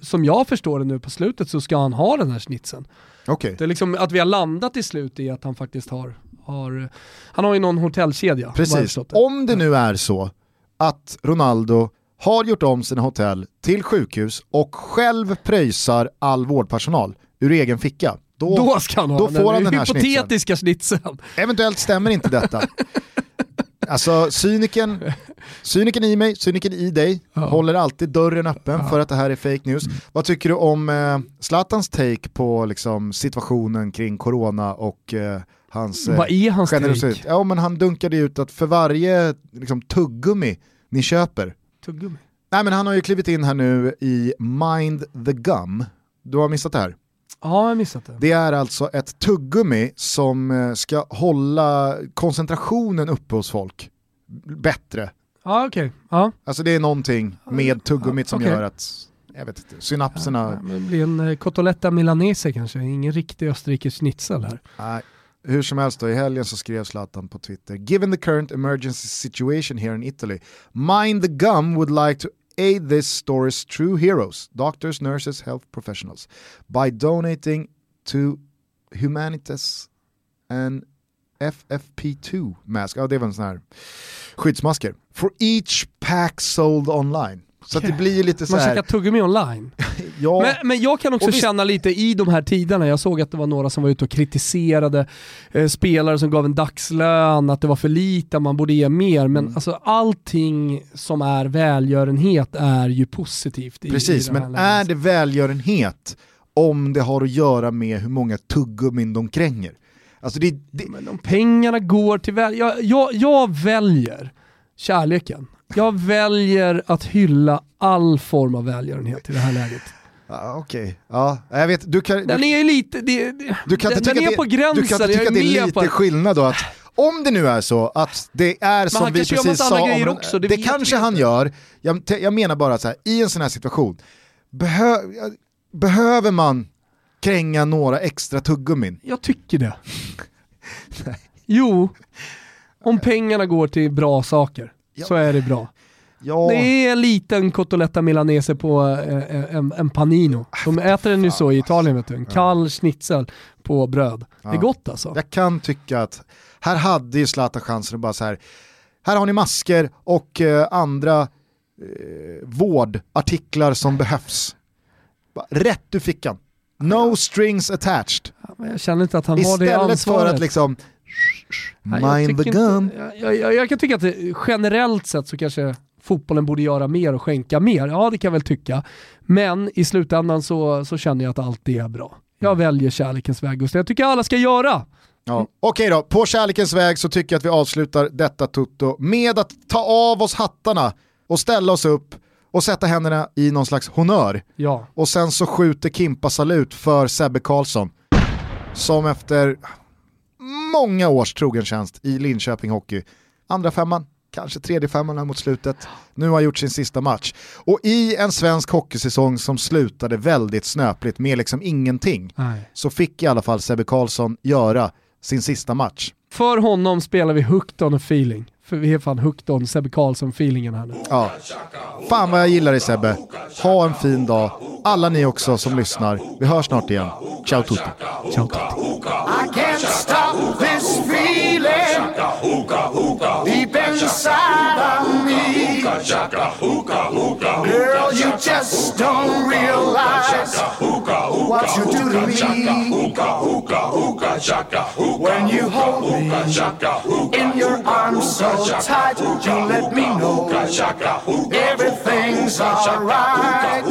som jag förstår det nu på slutet så ska han ha den här snitsen. Okej. Det är liksom att vi har landat till slut i att han faktiskt har, har han har ju någon hotellkedja. Precis, det. om det nu är så att Ronaldo har gjort om sina hotell till sjukhus och själv pröjsar all vårdpersonal ur egen ficka. Då, Då ska han ha då får han den här hypotetiska snitseln. Eventuellt stämmer inte detta. Alltså cyniken, cyniken i mig, cyniken i dig, Ja. håller alltid dörren öppen för att det här är fake news. Vad tycker du om eh, Zlatans take på liksom, situationen kring corona och eh, hans eh, Vad är hans generositet? take? Ja men han dunkade ut att för varje liksom, tuggummi ni köper, Tuggummi. nej men han har ju klivit in här nu i Mind the Gum, du har missat det här. Ja, jag missat det. Det är alltså ett tuggummi som eh, ska hålla koncentrationen uppe hos folk bättre. Ja, okej. Ja. Alltså det är någonting med tuggummit som Okej. gör att, jag vet inte, synapserna, Ja, Det blir en eh, cotoletta milanese kanske, ingen riktig österrikisk schnitzel här. nej. Hur som helst då, i helgen så skrev Zlatan på Twitter Given the current emergency situation here in Italy, Mind the Gum would like to aid this story's true heroes, doctors, nurses, health professionals, by donating to Humanitas and FFP2 mask, ja det var en sån här skyddsmasker, for each pack sold online. Så att det blir lite så Man här, käkar tuggummi online. ja, Men, men jag kan också visst- känna lite i de här tiderna, jag såg att det var några som var ute och kritiserade eh, spelare som gav en dagslön, att det var för lite, man borde ge mer. Men Mm. alltså allting som är välgörenhet är ju positivt. I, Precis, i men läget. är det välgörenhet om det har att göra med hur många tuggummin de kränger? Alltså det, det, Men om pengarna går till väl... Jag, jag, jag väljer kärleken. Jag väljer att hylla all form av välgörenhet i det här läget. Ja, okej, ja, jag vet, du kan, Den du, är ju lite... Det, det, du kan den, inte den tycka, är på gränsen, du kan inte tycka är det är lite skillnad då att om det nu är så att det är som vi precis sa, om, också, det, det kanske han gör, jag, jag menar bara så här, i en sån här situation, behö, behöver man kränga några extra tuggummin? Jag tycker det. jo, om pengarna går till bra saker ja. så är det bra. Ja. Det är en liten cotoletta milanese på eh, en, en, panino. De äter den ju så i Italien, vet du. en kall schnitzel på bröd. Det är gott alltså. Jag kan tycka att här hade ju Zlatan chansen att bara så här, här har ni masker och eh, andra eh, vårdartiklar som behövs. Rätt ur fickan. No strings attached. Ja, jag känner inte att han Istället har det ansvaret. för att liksom mind the gun. Inte, jag, jag, jag, kan tycka att det, generellt sett så kanske fotbollen borde göra mer och skänka mer. Ja, det kan jag väl tycka. Men i slutändan så, så känner jag att allt är bra. Jag mm. väljer kärlekens väg, Gustav. Jag tycker alla ska göra. Ja. Okej då, på kärlekens väg så tycker jag att vi avslutar detta tutto med att ta av oss hattarna och ställa oss upp och sätta händerna i någon slags honör. Ja. Och sen så skjuter Kimpa salut för Sebbe Karlsson. Som efter många års trogen tjänst i Linköping Hockey, andra femman, kanske tredje femman mot slutet, nu har gjort sin sista match. Och i en svensk hockeysäsong som slutade väldigt snöpligt med liksom ingenting, Nej. så fick i alla fall Sebbe Karlsson göra sin sista match. För honom spelar vi hooked on a feeling. För vi är fan hooked on Sebbe Karlsson-feelingen här nu. Ja. Fan vad jag gillar dig Sebbe. Ha en fin dag. Alla ni också som lyssnar. Vi hörs snart igen. Ciao tutti. Ciao tutti. I can't stop this feeling deep inside of me. Girl, you just don't realize what you do to me. When you hold me in your arms so tight, you let me know everything's alright.